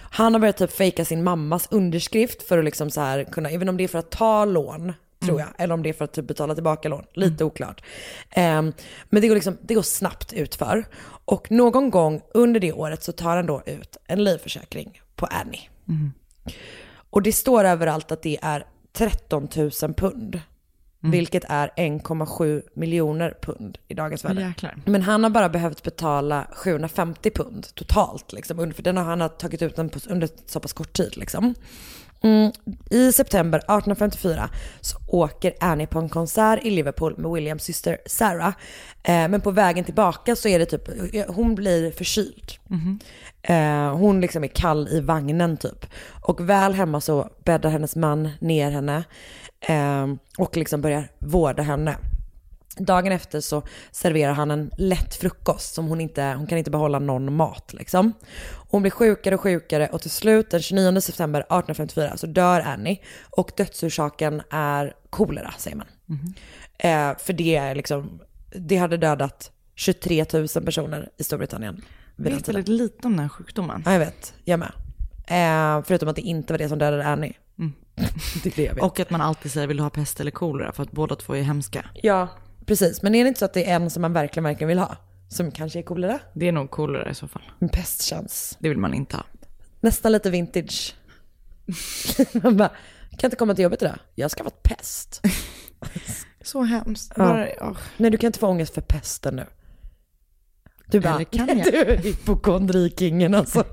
Han har börjat typ fejka sin mammas underskrift för att liksom så här kunna, även om det är för att ta lån, tror jag, eller om det är för att typ betala tillbaka lån, lite oklart. Ehm, men det går, liksom, det går snabbt utför. Och någon gång under det året så tar han då ut en livförsäkring på Annie. Och det står överallt att det är 13 000 pund. Vilket är 1,7 miljoner pund i dagens värde. Jäklar. Men han har bara behövt betala 750 pund totalt. Liksom, för den har han har tagit ut den på, under så pass kort tid. Liksom. Mm. I september 1854 så åker Annie på en konsert i Liverpool med Williams syster Sarah. Eh, men på vägen tillbaka så är det typ, hon blir förkyld. Eh, hon liksom är kall i vagnen typ. Och väl hemma så bäddar hennes man ner henne eh, och liksom börjar vårda henne. Dagen efter så serverar han en lätt frukost som hon inte, hon kan inte behålla någon mat liksom. Hon blir sjukare och sjukare och till slut den 29 september 1854 så dör Annie och dödsorsaken är kolera säger man. Eh, för det är liksom, det hade dödat 23 000 personer i Storbritannien. Jag vet väldigt lite om den här sjukdomen. Ja, jag vet. Jag med. Eh, förutom att det inte var det som dödade Annie. [laughs] det är det jag vet. Och att man alltid säger vill du ha pest eller kolera för att båda två är hemska. Ja, precis. Men är det inte så att det är en som man verkligen, verkligen vill ha? Som kanske är kolera? Det är nog kolera i så fall. En pestchans. Det vill man inte ha. Nästan lite vintage. [laughs] man bara, kan inte komma till jobbet idag? Jag ska vara pest. [laughs] Så hemskt. Ja. Bara, åh. Nej, du kan inte få ångest för pesten nu. Du bara, Eller kan [laughs] jag? du är hypokondrikingen alltså.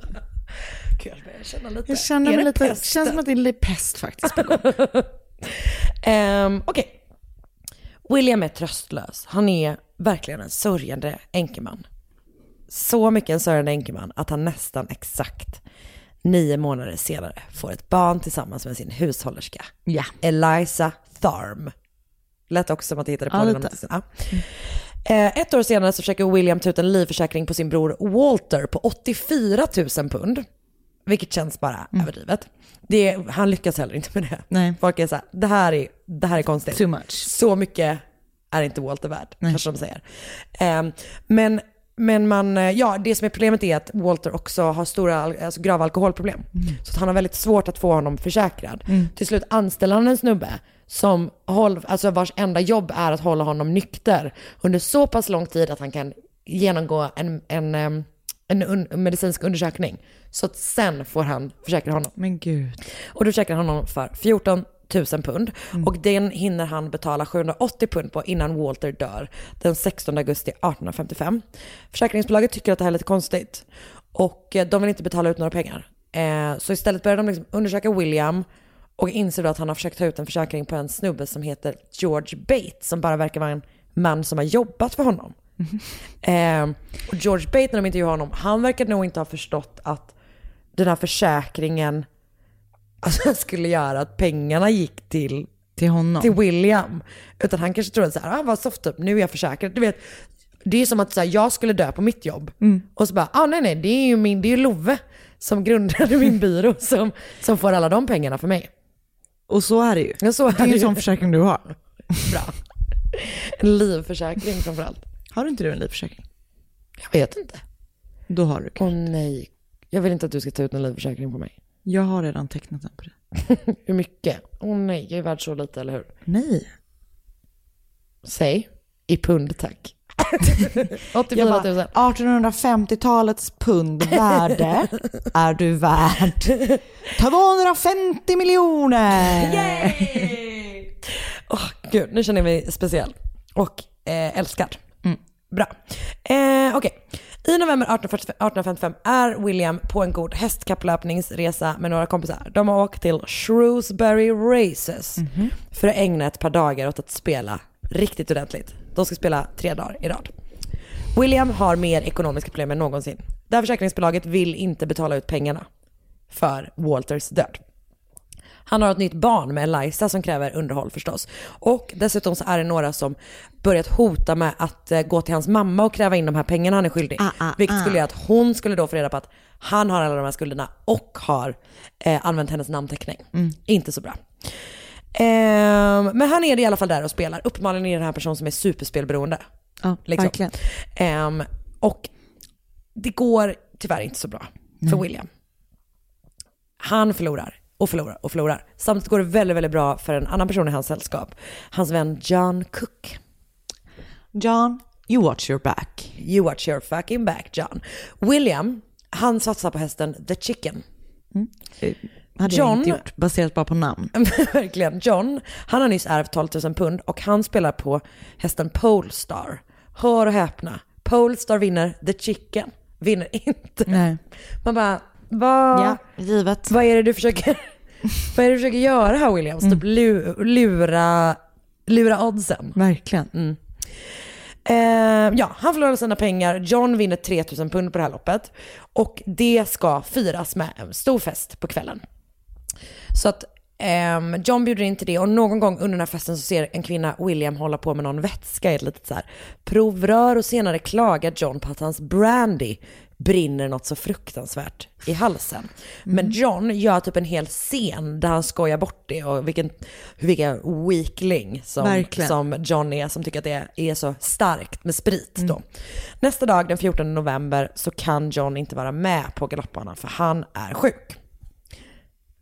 Gud, jag börjar känna lite. Jag känner mig det lite, pesten? känns som att det är lite pest faktiskt. Ehm, Okej. William är tröstlös. Han är verkligen en sörjande enkeman. Så mycket en sörjande enkeman att han nästan exakt nio månader senare får ett barn tillsammans med sin hushållerska. Ja. Eliza Tharm. Lät också som att jag hittade på Ja. Ja. Eh, Ett år senare så försöker William ta ut en livförsäkring på sin bror Walter på 84 000 pund. Vilket känns bara överdrivet. Det, han lyckas heller inte med det. Mm. Nej. Folk är såhär, det här är, det här är konstigt. Too much. Så mycket är inte Walter värd, kanske de säger. Ehm, men, men man, ja, det som är problemet är att Walter också har stora, al- alltså grava alkoholproblem. Så att han har väldigt svårt att få honom försäkrad. Till slut anställer han en snubbe som håll, alltså vars enda jobb är att hålla honom nykter under så pass lång tid att han kan genomgå en, en, em, en un, medicinsk undersökning. Så att sen får han försäkra honom. Men gud. Och du försäkrar honom för 14 000 pund. Och den hinner han betala 780 pund på innan Walter dör den 16 augusti 1855. Försäkringsbolaget tycker att det här är lite konstigt. Och eh, de vill inte betala ut några pengar. Eh, så istället börjar de liksom undersöka William och inser då att han har försökt ta ut en försäkring på en snubbe som heter George Bates som bara verkar vara en man som har jobbat för honom. [laughs] Eh, och George Bates när de intervjuar honom, han verkar nog inte ha förstått att den här försäkringen alltså, [laughs] skulle göra att pengarna gick till, till honom. Till William. Utan han kanske trodde så här, ah, vad soft upp, nu är jag försäkrad. Du vet, det är som att så här, jag skulle dö på mitt jobb. Mm. Och så bara, ah, nej nej, det är ju min, det är ju Love som grundade min [laughs] byrå som, som får alla de pengarna för mig. Och så är det ju. Ja, så är det är ju en sån försäkring du har. Bra. En livförsäkring framförallt. Har inte du en livförsäkring? Jag vet inte. Då har du Åh nej. Jag vill inte att du ska ta ut en livförsäkring på mig. Jag har redan tecknat den på dig. [laughs] Hur mycket? Åh nej, jag är värd så lite, eller hur? Nej. Säg. I pund tack. [laughs] 84 Jag 000. bara, 1850-talets pund värde är du värd 250 miljoner! Åh gud, nu känner jag mig speciell. Och eh, älskad. Bra. Eh, Okej. I november 1855 är William på en god hästkapplöpningsresa med några kompisar. De har åkt till Shrewsbury Races för att ägna ett par dagar åt att spela riktigt ordentligt. De ska spela tre dagar i rad. William har mer ekonomiska problem än någonsin. Det här försäkringsbolaget vill inte betala ut pengarna för Walters död. Han har ett nytt barn med Eliza som kräver underhåll förstås. Och dessutom så är det några som börjat hota med att eh, gå till hans mamma och kräva in de här pengarna han är skyldig. ah, vilket ah. skulle göra att hon skulle då få reda på att han har alla de här skulderna och har eh, använt hennes namnteckning. Inte så bra. Ehm, men han är i alla fall där och spelar. Uppenbarligen är det den här personen som är superspelberoende. Ja, Liksom. verkligen. Ehm, och det går tyvärr inte så bra för Nej. William. Han förlorar och förlorar och förlorar. Samtidigt går det väldigt, väldigt bra för en annan person i hans sällskap. Hans vän John Cook. John, you watch your back. You watch your fucking back John. William, han satsar på hästen The Chicken. Hade jag inte gjort, baserat bara på namn. [laughs] Verkligen. John, han har nyss ärvt 12 000 pund och han spelar på hästen Polestar. Hör och häpna. Polestar vinner, The Chicken vinner inte. Nej. Man bara, vad, Ja, givet. vad är det du försöker, [laughs] vad är du försöker göra här Williams? Typ lu- lura, lura oddsen. Verkligen. Mm. Eh, ja, han förlorar sina pengar. John vinner 3000 pund på det här loppet. Och det ska firas med en stor fest på kvällen. Så att ehm, John bjuder in till det och någon gång under den här festen så ser en kvinna William hålla på med någon vätska i ett litet så här provrör och senare klagar John på att hans brandy brinner något så fruktansvärt i halsen. Men John gör typ en hel scen där han skojar bort det och vilken, vilken weakling som, Verkligen. som John är som tycker att det är så starkt med sprit då. Nästa dag den 14 november så kan John inte vara med på galoppbanan för han är sjuk.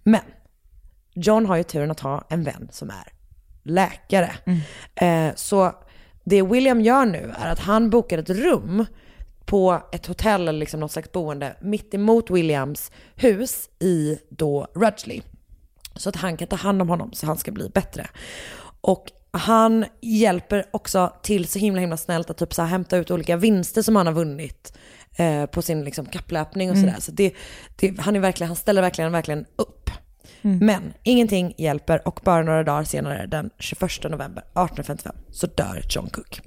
Men John har ju turen att ha en vän som är läkare. Eh, så det William gör nu är att han bokar ett rum på ett hotell eller liksom något slags boende mitt emot Williams hus i då Rudgley. Så att han kan ta hand om honom så han ska bli bättre. Och han hjälper också till så himla himla snällt att typ så här hämta ut olika vinster som han har vunnit eh, på sin liksom kapplöpning och Mm. sådär. Så det, det, han, är verkligen, han ställer verkligen, verkligen upp. Men ingenting hjälper och bara några dagar senare, den 21 november 1855, så dör John Cook.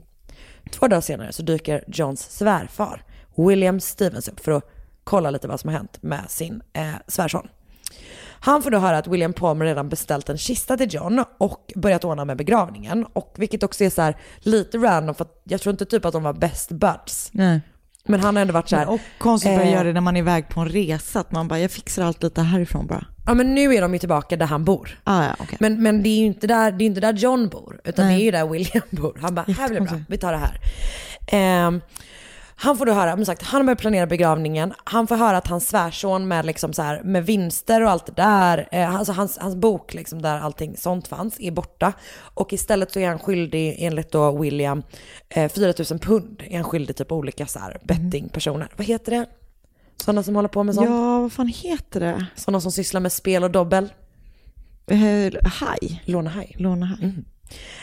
Två dagar senare så dyker Johns svärfar, William Stevens, upp för att kolla lite vad som har hänt med sin eh, svärson. Han får då höra att William Palmer redan beställt en kista till John och börjat ordna med begravningen. Och vilket också är så här lite random för att jag tror inte typ att de var best buds. Nej. Men han har ändå varit så här. Och konstigt att eh, göra det när man är iväg på en resa, att man bara, jag fixar allt lite härifrån bara. Ja men nu är de ju tillbaka där han bor. Ah, ja, okej. Men, men det är ju inte där, det är inte där John bor, utan Nej. det är ju där William [laughs] bor. Han bara, här blir det bra, vi tar det här. Ehm, Han får då höra, som sagt, han börjar planera begravningen. Han får höra att hans svärson med, liksom så här, med vinster och allt det där, eh, alltså hans, hans bok liksom, där allting sånt fanns, är borta. Och istället så är han skyldig, enligt då William, eh, 4 000 pund är han skyldig typ olika så här bettingpersoner. Vad heter det? Sådana som håller på med sånt? Ja, vad fan heter det? Sådana som sysslar med spel och dobbel? Eh, haj. Lånehaj. Lånehaj.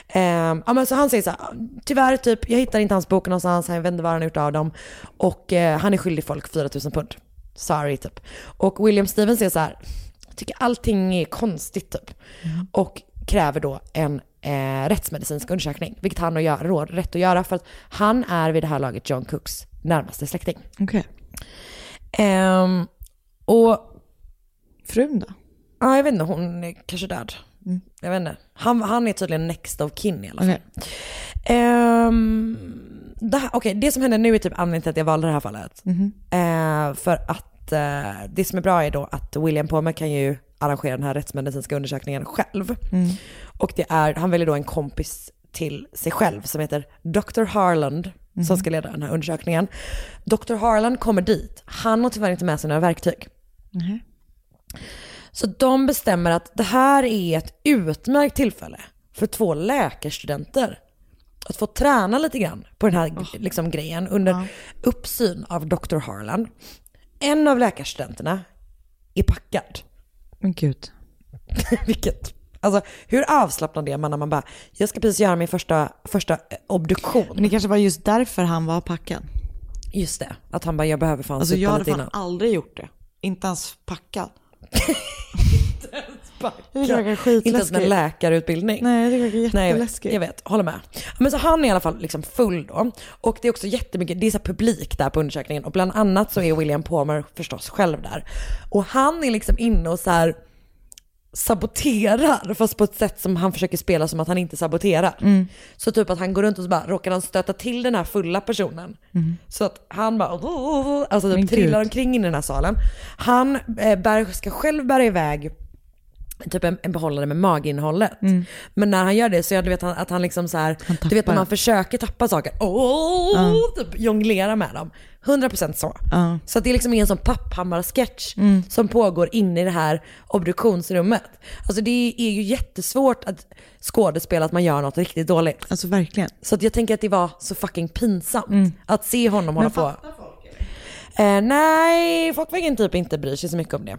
Eh, ja, men så han säger så här, tyvärr typ, jag hittar inte hans bok någonstans, jag vet inte vad han har gjort av dem. Och eh, han är skyldig folk 4 000 pund. Sorry typ. Och William Stevens säger så här, jag tycker allting är konstigt typ. Och kräver då en eh, rättsmedicinsk undersökning, vilket han har råd, rätt att göra för att han är vid det här laget John Cooks närmaste släkting. Okej. Ehm, och Frun då? Ja, jag vet inte, hon är kanske död. Jag vet inte. Han, han är tydligen next of kin i alla fall. Okej. Ehm, det, här, okej, det som händer nu är typ anledningen till att jag valde det här fallet. Mhm. Eh, för att eh, det som är bra är då att William Palmer kan ju arrangera den här rättsmedicinska undersökningen själv. Mm. Och det är, han väljer då en kompis till sig själv som heter Dr. Harland som ska leda den här undersökningen. Dr. Harland kommer dit. Han har tyvärr inte med sig några verktyg. Mhm. Så de bestämmer att det här är ett utmärkt tillfälle för två läkarstudenter att få träna lite grann på den här liksom, grejen under uppsyn av Dr. Harlan. En av läkarstudenterna är packad. Men gud. [laughs] Vilket, alltså hur avslappnad är man när man bara, jag ska precis göra min första, första eh, obduktion. Men det kanske var just därför han var packad. Just det, att han bara, jag behöver fan Alltså supa jag hade lite fan innan. aldrig gjort det. Inte ens packad. [laughs] Packad. Det verkar Inte ens med läkarutbildning. Nej, det verkar Nej, jag vet, jätteläskigt. jag vet, håller med. Men så han är i alla fall liksom full då. Och det är också jättemycket, det är så publik där på undersökningen. Och bland annat så är William Palmer förstås själv där. Och han är liksom inne och så här saboterar, fast på ett sätt som han försöker spela som att han inte saboterar. Mm. Så typ att han går runt och så bara råkar han stöta till den här fulla personen. Så att han bara, alltså Men typ trillar omkring i den här salen. Han eh, bär, ska själv bära iväg typ en, en behållare med maginnehållet. Men när han gör det så är det vet han, att han liksom så här, du vet när man försöker tappa saker, åh, typ jonglera med dem. 100% så. Ja. Så att det är liksom en sån papphammar-sketch som pågår inne i det här obduktionsrummet. Alltså det är ju jättesvårt att skådespela att man gör något riktigt dåligt. Alltså verkligen. Så att jag tänker att det var så fucking pinsamt att se honom hålla på. Eh, nej, folk verkar typ inte bry sig så mycket om det.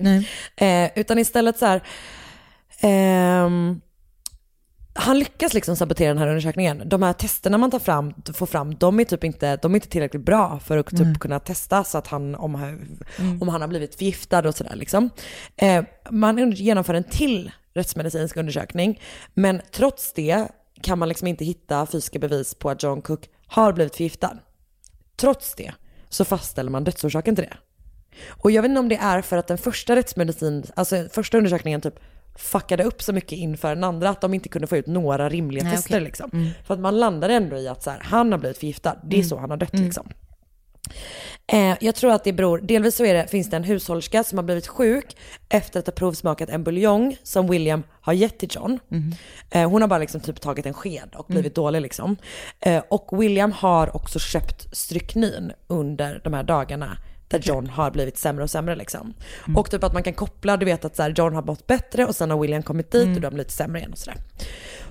Nej. [laughs] Eh, utan istället så här, ehm, han lyckas liksom sabotera den här undersökningen. De här testerna man tar fram, får fram, de är typ inte, de är inte tillräckligt bra för att typ kunna testa så att han, om, han, om han har blivit förgiftad och sådär liksom. Eh, man genomför en till rättsmedicinsk undersökning, men trots det kan man liksom inte hitta fysiska bevis på att John Cook har blivit förgiftad. Trots det så fastställer man dödsorsaken till det. Och jag vet inte om det är för att den första rättsmedicin, alltså första undersökningen typ fuckade upp så mycket inför den andra att de inte kunde få ut några rimliga Nej, tester okej. liksom. För att man landade ändå i att så här, han har blivit förgiftad, det är så han har dött liksom. Eh, jag tror att det beror, delvis så är det, finns det en hushållerska som har blivit sjuk efter att ha provsmakat en buljong som William har gett till John. Eh, hon har bara liksom typ tagit en sked och blivit dålig liksom. Eh, och William har också köpt stryknin under de här dagarna där John har blivit sämre och sämre liksom. Och typ att man kan koppla, du vet att så här, John har mått bättre och sen har William kommit dit och då har blivit sämre igen och sådär.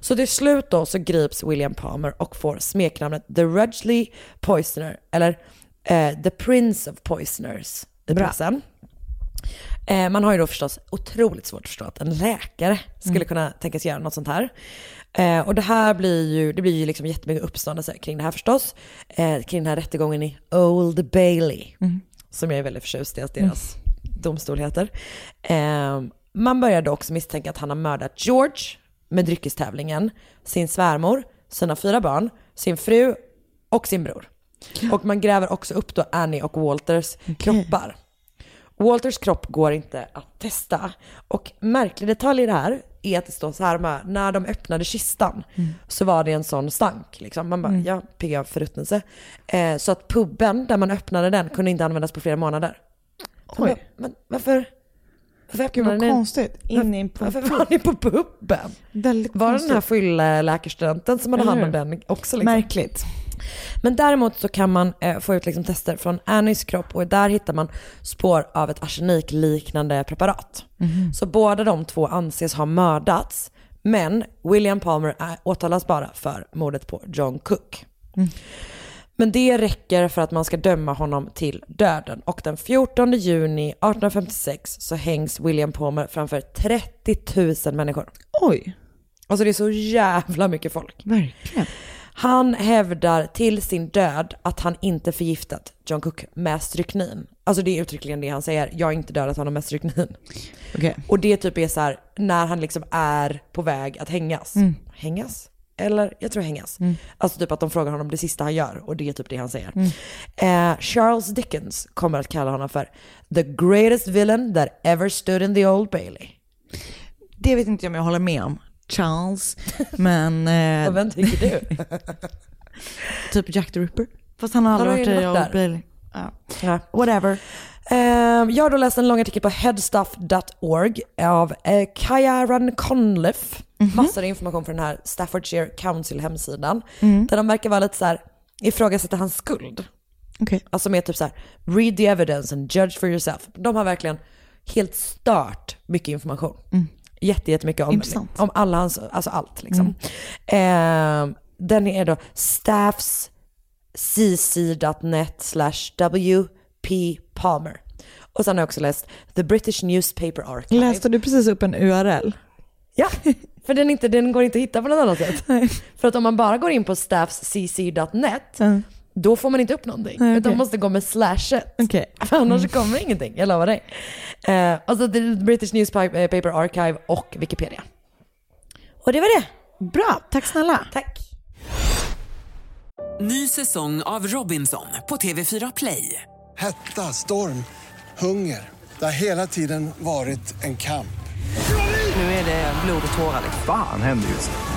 Så till slut då så grips William Palmer och får smeknamnet The Rudgley Poisoner, eller eh, The Prince of Poisoners i Bra. pressen. Eh, man har ju då förstås otroligt svårt att förstå att en läkare skulle kunna tänkas göra något sånt här. Eh, och det här blir ju, det blir ju liksom jättemycket uppståndelse kring det här förstås. Eh, kring den här rättegången i Old Bailey. Som jag är väldigt förtjust i att deras domstol heter. Eh, man började också misstänka att han har mördat George med dryckestävlingen, sin svärmor, sina fyra barn, sin fru och sin bror. Och man gräver också upp då Annie och Walters kroppar. Walters kropp går inte att testa. Och märklig detalj i det här är att det står så här med, när de öppnade kistan så var det en sån stank. Liksom. Man bara, ja, pigga förruttnelse. Eh, så att puben där man öppnade den kunde inte användas på flera månader. Oj. bara, men varför? Varför Gud vad konstigt. In i en Varför var ni på puben? Väldigt Var konstigt. den här fylla läkarstudenten som hade hand om den också? Liksom? Märkligt. Men däremot så kan man eh, få ut liksom tester från Annies kropp och där hittar man spår av ett arsenikliknande preparat. Mhm. Så båda de två anses ha mördats, men William Palmer är, åtalas bara för mordet på John Cook. Mm. Men det räcker för att man ska döma honom till döden och den 14 juni 1856 så hängs William Palmer framför 30 000 människor. Oj. Alltså det är så jävla mycket folk. Verkligen. Han hävdar till sin död att han inte förgiftat John Cook med stryknin. Alltså det är uttryckligen det han säger, jag har inte dödat honom med stryknin. Okej. Och det typ är så här, när han liksom är på väg att hängas. Mm. Hängas? Eller jag tror hängas. Mm. Alltså typ att de frågar honom det sista han gör och det är typ det han säger. Mm. Eh, Charles Dickens kommer att kalla honom för the greatest villain that ever stood in the old Bailey. Det vet inte jag om jag håller med om. Charles, men... Eh, [laughs] vem tycker du? [laughs] typ Jack the Ripper. Fast han har Han aldrig har varit varit där. Ja. Ja. Whatever. Eh, jag har då läst en lång artikel på headstuff.org av eh, Kyaran Conliff. Massor av information från den här Staffordshire Council hemsidan. Mm. Där de verkar vara lite så här, ifrågasätta hans skuld. Okej. Alltså med typ så här, read the evidence and judge for yourself. De har verkligen helt stört mycket information. Mm. Jätte, jättemycket om, Intressant. om alla hans, alltså allt liksom. Eh, den är då staffscc.net slash WP Palmer. Och sen har jag också läst The British Newspaper Archive. Läste du precis upp en URL? Ja, för den, inte, den går inte att hitta på något annat sätt. För att om man bara går in på staffscc.net då får man inte upp någonting. Nej, Utan man måste gå med slashet. Okej. För annars kommer ingenting, jag lovar dig. Eh, alltså The British Newspaper Archive och Wikipedia. Och det var det. Bra, tack snälla. Tack. Ny säsong av Robinson på TV4 Play. Hetta, storm, hunger. Det har hela tiden varit en kamp. Nu är det blod och tårar. Fan händer just nu.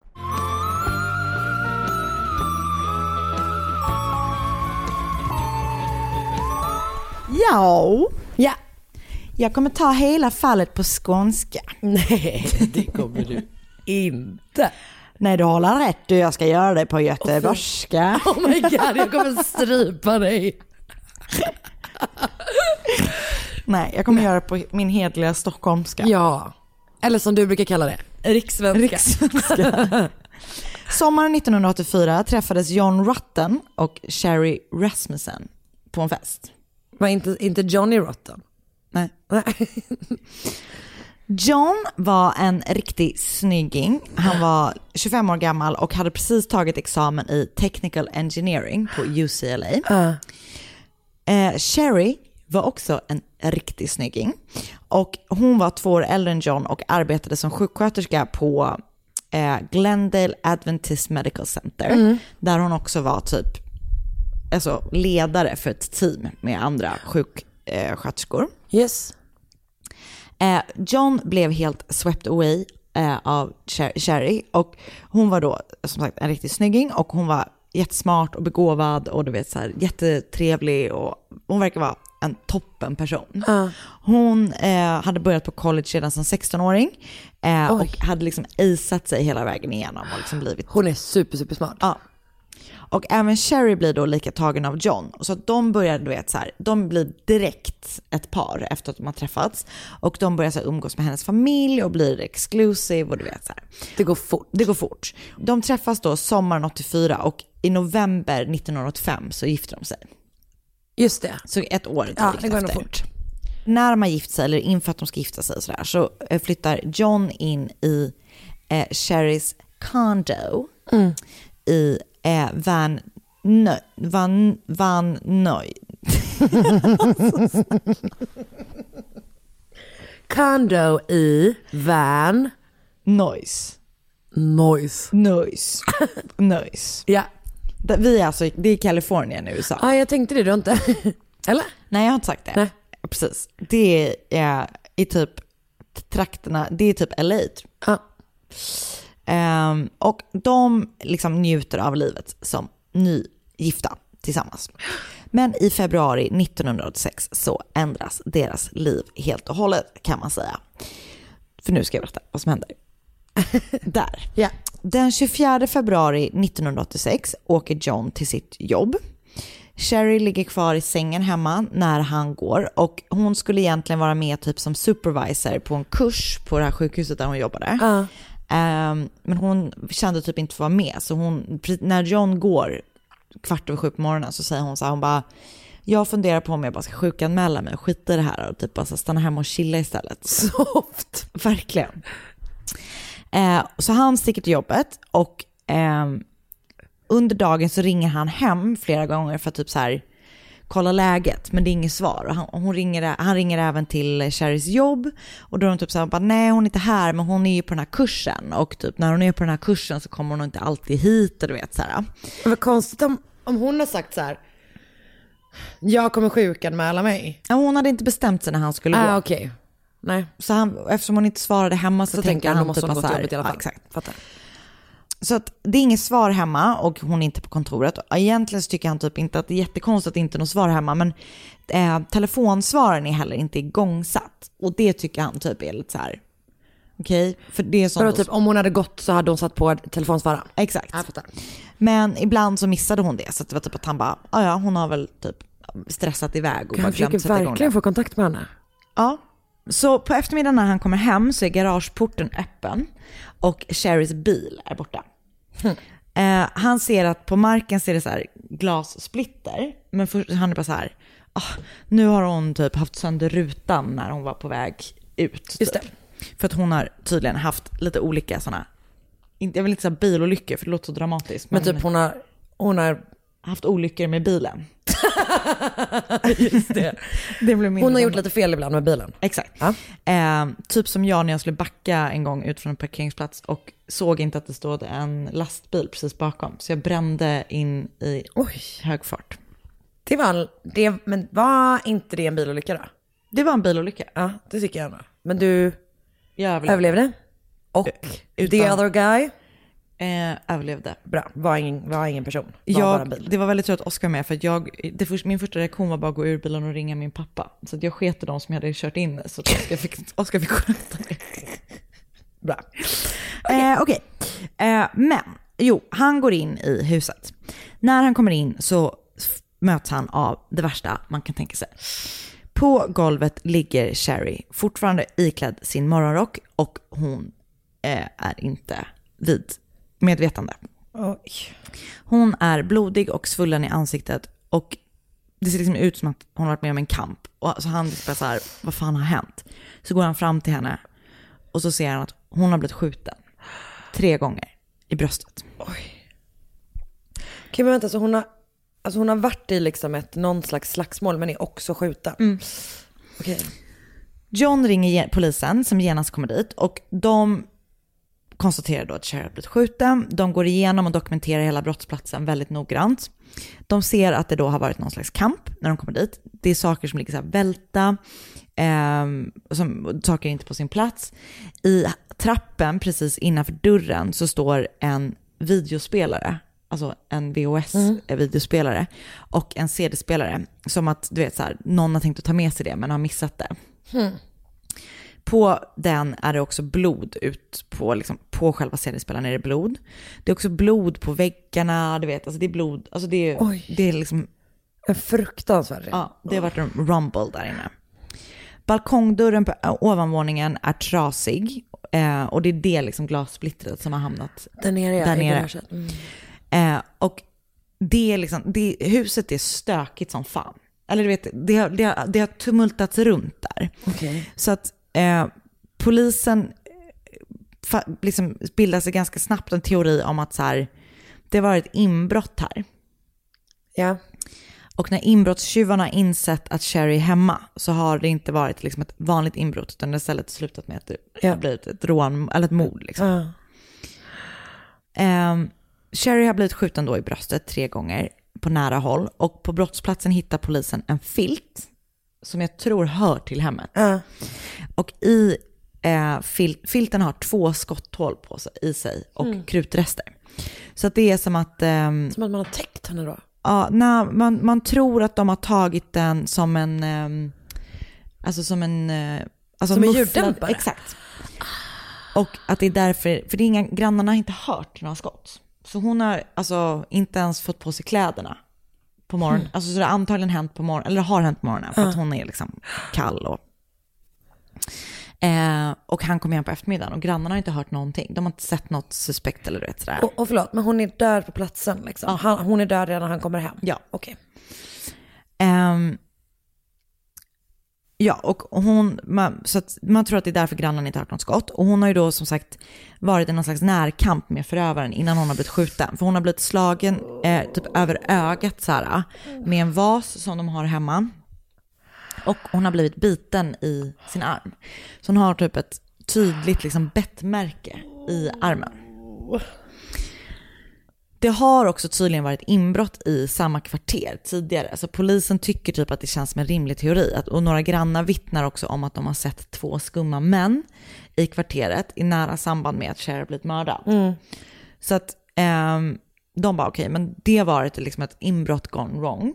Ja. Ja. Jag kommer ta hela fallet på skånska. Nej, det kommer du inte. Nej, du håller rätt. Du, jag ska göra det på göteborgska. [laughs] Oh my god, jag kommer strypa dig. Nej, jag kommer göra det på min hedliga stockholmska. Ja, eller som du brukar kalla det, rikssvenska. Rikssvenska. [laughs] Sommaren 1984 träffades John Rutten och Sherry Rasmussen på en fest. Var inte, inte Johnny Rotten? Nej. [laughs] John var en riktig snygging. Han var 25 år gammal och hade precis tagit examen i Technical Engineering på UCLA. Eh, Sherry var också en riktig snygging. Och hon var två år äldre än John och arbetade som sjuksköterska på eh, Glendale Adventist Medical Center. Mm. Där hon också var typ alltså, ledare för ett team med andra sjuksköterskor. Yes. Eh, John blev helt swept away eh, av Sherry och hon var då som sagt en riktig snygging och hon var jättesmart och begåvad och du vet så här jättetrevlig och hon verkar vara en toppen person. Hon eh, hade börjat på college redan som 16-åring eh, och hade liksom isat sig hela vägen igenom och liksom blivit Hon är super, super smart. Ja. Och även Sherry blir då lika tagen av John. Så att de börjar, du vet så här, de blir direkt ett par efter att de har träffats. Och de börjar så här, umgås med hennes familj och blir exclusive och du vet så här. Det går fort. Det går fort. De träffas då sommaren 84 och i november 1985 så gifter de sig. Just det. Så ett år Ja, det går efter. fort. När de har gift sig, eller inför att de ska gifta sig sådär, så eh, flyttar John in i eh, Sherrys condo Mm. i eh, Van Nö, Van, Van Nöj. [laughs] condo i Van Noise. Noise. Noise. Noise. [laughs] Ja. Vi är alltså, det är Kalifornien i USA. Ja, jag tänkte det, du har inte? [laughs] Eller? Nej, jag har inte sagt det. Nej. Precis. Det är i typ trakterna, det är typ LA. Ja. Ehm, och de liksom njuter av livet som nygifta tillsammans. Men i februari 1986 så ändras deras liv helt och hållet kan man säga. För nu ska jag berätta vad som händer. [laughs] Där. Ja. Den 24 februari 1986 åker John till sitt jobb. Sherry ligger kvar i sängen hemma när han går och hon skulle egentligen vara med typ som supervisor på en kurs på det här sjukhuset där hon jobbade. Ja. Ehm, men hon kände typ inte för att vara med så hon, när John går kvart över sju på morgonen så säger hon så här, hon bara jag funderar på om jag bara ska sjukanmäla mig och skita i det här och typ bara stanna hemma och chilla istället. [laughs] Soft. Verkligen. Eh, så han sticker till jobbet och ehm, under dagen så ringer han hem flera gånger för att typ så här kolla läget, men det är inget svar. Och han, hon ringer, han ringer även till Sherrys jobb och då är de typ så här, bara, nej hon är inte här, men hon är ju på den här kursen och typ när hon är på den här kursen så kommer hon inte alltid hit och du vet så här. Vad konstigt om, om hon har sagt så här. Jag kommer sjukanmäla mig. Ja, hon hade inte bestämt sig när han skulle gå. Ah, okej. Nej. Så han, eftersom hon inte svarade hemma så, Så tänker han, han då måste typ hon gå så till jobbet i alla ja, fall. exakt. Fattar. Så att det är inget svar hemma och hon är inte på kontoret. Egentligen så tycker han typ inte att det är jättekonstigt att det inte är något svar hemma, men eh, telefonsvaren är heller inte igångsatt. Och det tycker han typ är lite så här, okej, för det är sånt. Vadå, typ, om hon hade gått så hade hon satt på telefonsvararen? Exakt. Jag. Men ibland så missade hon det, så det var typ att han bara, "Ah, ja hon har väl typ stressat iväg och bara Han glömt sätta igång det. verkligen få kontakt med henne. Ja. Så på eftermiddagen när han kommer hem så är garageporten öppen och Sherrys bil är borta. Eh, han ser att på marken ser det så här glassplitter, men först, han är bara så här, ah, nu har hon typ haft sönder rutan när hon var på väg ut. Just typ. För att hon har tydligen haft lite olika sådana, jag vill inte säga bilolyckor för det låter så dramatiskt. Men typ hon har, hon har, haft olyckor med bilen. [laughs] just det. Det blev Hon har gjort lite fel ibland med bilen. Exakt. Ja. Eh, typ som jag när jag skulle backa en gång ut från en parkeringsplats och såg inte att det stod en lastbil precis bakom. Så jag brände in i Oj. hög fart. Det var, det, men var inte det en bilolycka då? Det var en bilolycka. Ja, det tycker jag ändå. Men du Jag överlevde. överlevde? Och the Utan- other guy? Eh, överlevde. Bra, var ingen, var ingen person. Var bara Jag, bil. det var väldigt tur att Oskar var med för jag, först, min första reaktion var bara att gå ur bilen och ringa min pappa. Så jag sket i de som jag hade kört in så Oskar fick, Oskar fick sköta det. Bra. Eh, Okej, eh, men jo, han går in i huset. När han kommer in så möts han av det värsta man kan tänka sig. På golvet ligger Sherry, fortfarande iklädd sin morgonrock och hon eh, är inte vid medvetande. Oj. Hon är blodig och svullen i ansiktet och det ser liksom ut som att hon har varit med om en kamp. Och så han bara så här, vad fan har hänt? Så går han fram till henne och så ser han att hon har blivit skjuten tre gånger i bröstet. Okej men vänta, så hon har, alltså hon har varit i liksom ett, någon slags slagsmål men är också skjuten? Mm. Okej. John ringer ge- polisen som genast kommer dit och de konstaterar då att Cher har blivit skjuten. De går igenom och dokumenterar hela brottsplatsen väldigt noggrant. De ser att det då har varit någon slags kamp när de kommer dit. Det är saker som ligger så här välta, ehm, som, saker inte på sin plats. I trappen precis innanför dörren så står en videospelare, alltså en VHS-videospelare och en CD-spelare. Som att du vet så här, någon har tänkt att ta med sig det men har missat det. På den är det också blod ut på, liksom, på själva CD-spelaren är det blod. Det är också blod på väggarna, du vet, alltså det är blod, alltså det är, Oj. det är liksom, En fruktansvärd ja, det har varit en rumble där inne. Balkongdörren på ovanvåningen är trasig eh, och det är det liksom glassplittret som har hamnat Där nere ja, där nere. Mm. Eh, och det är liksom, det, huset är stökigt som fan. Eller du vet, det har, det har, det har tumultats runt där. Okej. Så att eh, polisen eh, liksom bildar sig ganska snabbt en teori om att så här, det har varit inbrott här. Ja. Och när inbrottstjuvarna insett att Sherry är hemma så har det inte varit liksom ett vanligt inbrott utan det har istället slutat med att det Ja. har blivit ett rån eller ett mord. Liksom. Ja. Ehm, Sherry har blivit skjuten då i bröstet tre gånger på nära håll och på brottsplatsen hittar polisen en filt som jag tror hör till hemmet. Ja. Och i eh, fil- filten har två skotthål på sig, i sig och Mm. krutrester. Så att det är som att... ehm, Som att man har täckt henne då? Ja, nej, man, man tror att de har tagit den som en... ehm, alltså som en... eh, alltså Som en ljuddämpare? Exakt. Och att det är därför, för det är inga, grannarna har inte hört några skott. Så hon har alltså inte ens fått på sig kläderna på morgonen. Mm. Alltså så det har antagligen hänt på morgonen, eller har hänt på morgonen för Ja. att hon är liksom kall och... Eh, och han kom hem på eftermiddagen och grannarna har inte hört någonting. De har inte sett något suspekt eller du vet sådär. Och, och förlåt, men hon är död på platsen liksom? Han, hon är död redan när han kommer hem? Ja. Okej. Ehm, ja, och hon, man, så att man tror att det är därför grannarna inte har hört något skott. Och hon har ju då som sagt varit i någon slags närkamp med förövaren innan hon har blivit skjuten. För hon har blivit slagen eh, typ över ögat så här, med en vas som de har hemma. Och hon har blivit biten i sin arm. Så hon har typ ett tydligt liksom bettmärke i armen. Det har också tydligen varit inbrott i samma kvarter tidigare. Så polisen tycker typ att det känns som en rimlig teori. Att, och några grannar vittnar också om att de har sett två skumma män i kvarteret i nära samband med att Cher har blivit mördad. Mm. Så att ehm, de bara okej, men det har varit liksom ett inbrott gone wrong.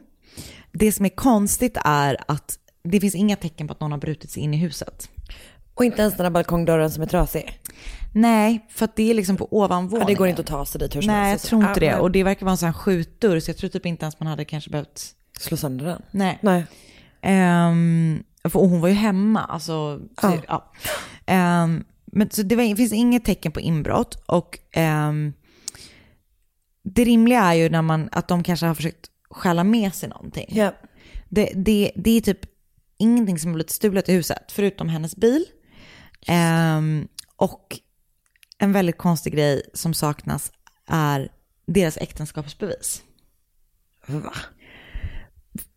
Det som är konstigt är att det finns inga tecken på att någon har brutit sig in i huset. Och inte ens den här balkongdörren som är trasig? Nej, för att det är liksom på ovanvåningen. Ja, det går inte att ta sig dit hur som Nej, jag tror inte det. men- Och det verkar vara en sån här skjutdörr, så jag tror typ inte ens man hade kanske behövt... Slå sönder den? Nej. Nej. Ehm, för hon var ju hemma, alltså. Så, Ja. Ehm, men så det, var, det finns inget tecken på inbrott. Och ehm, det rimliga är ju när man, att de kanske har försökt stjäla med sig någonting. Ja. Det, det, det är typ ingenting som har blivit stulet i huset, förutom hennes bil. Ehm, och en väldigt konstig grej som saknas är deras äktenskapsbevis. Va?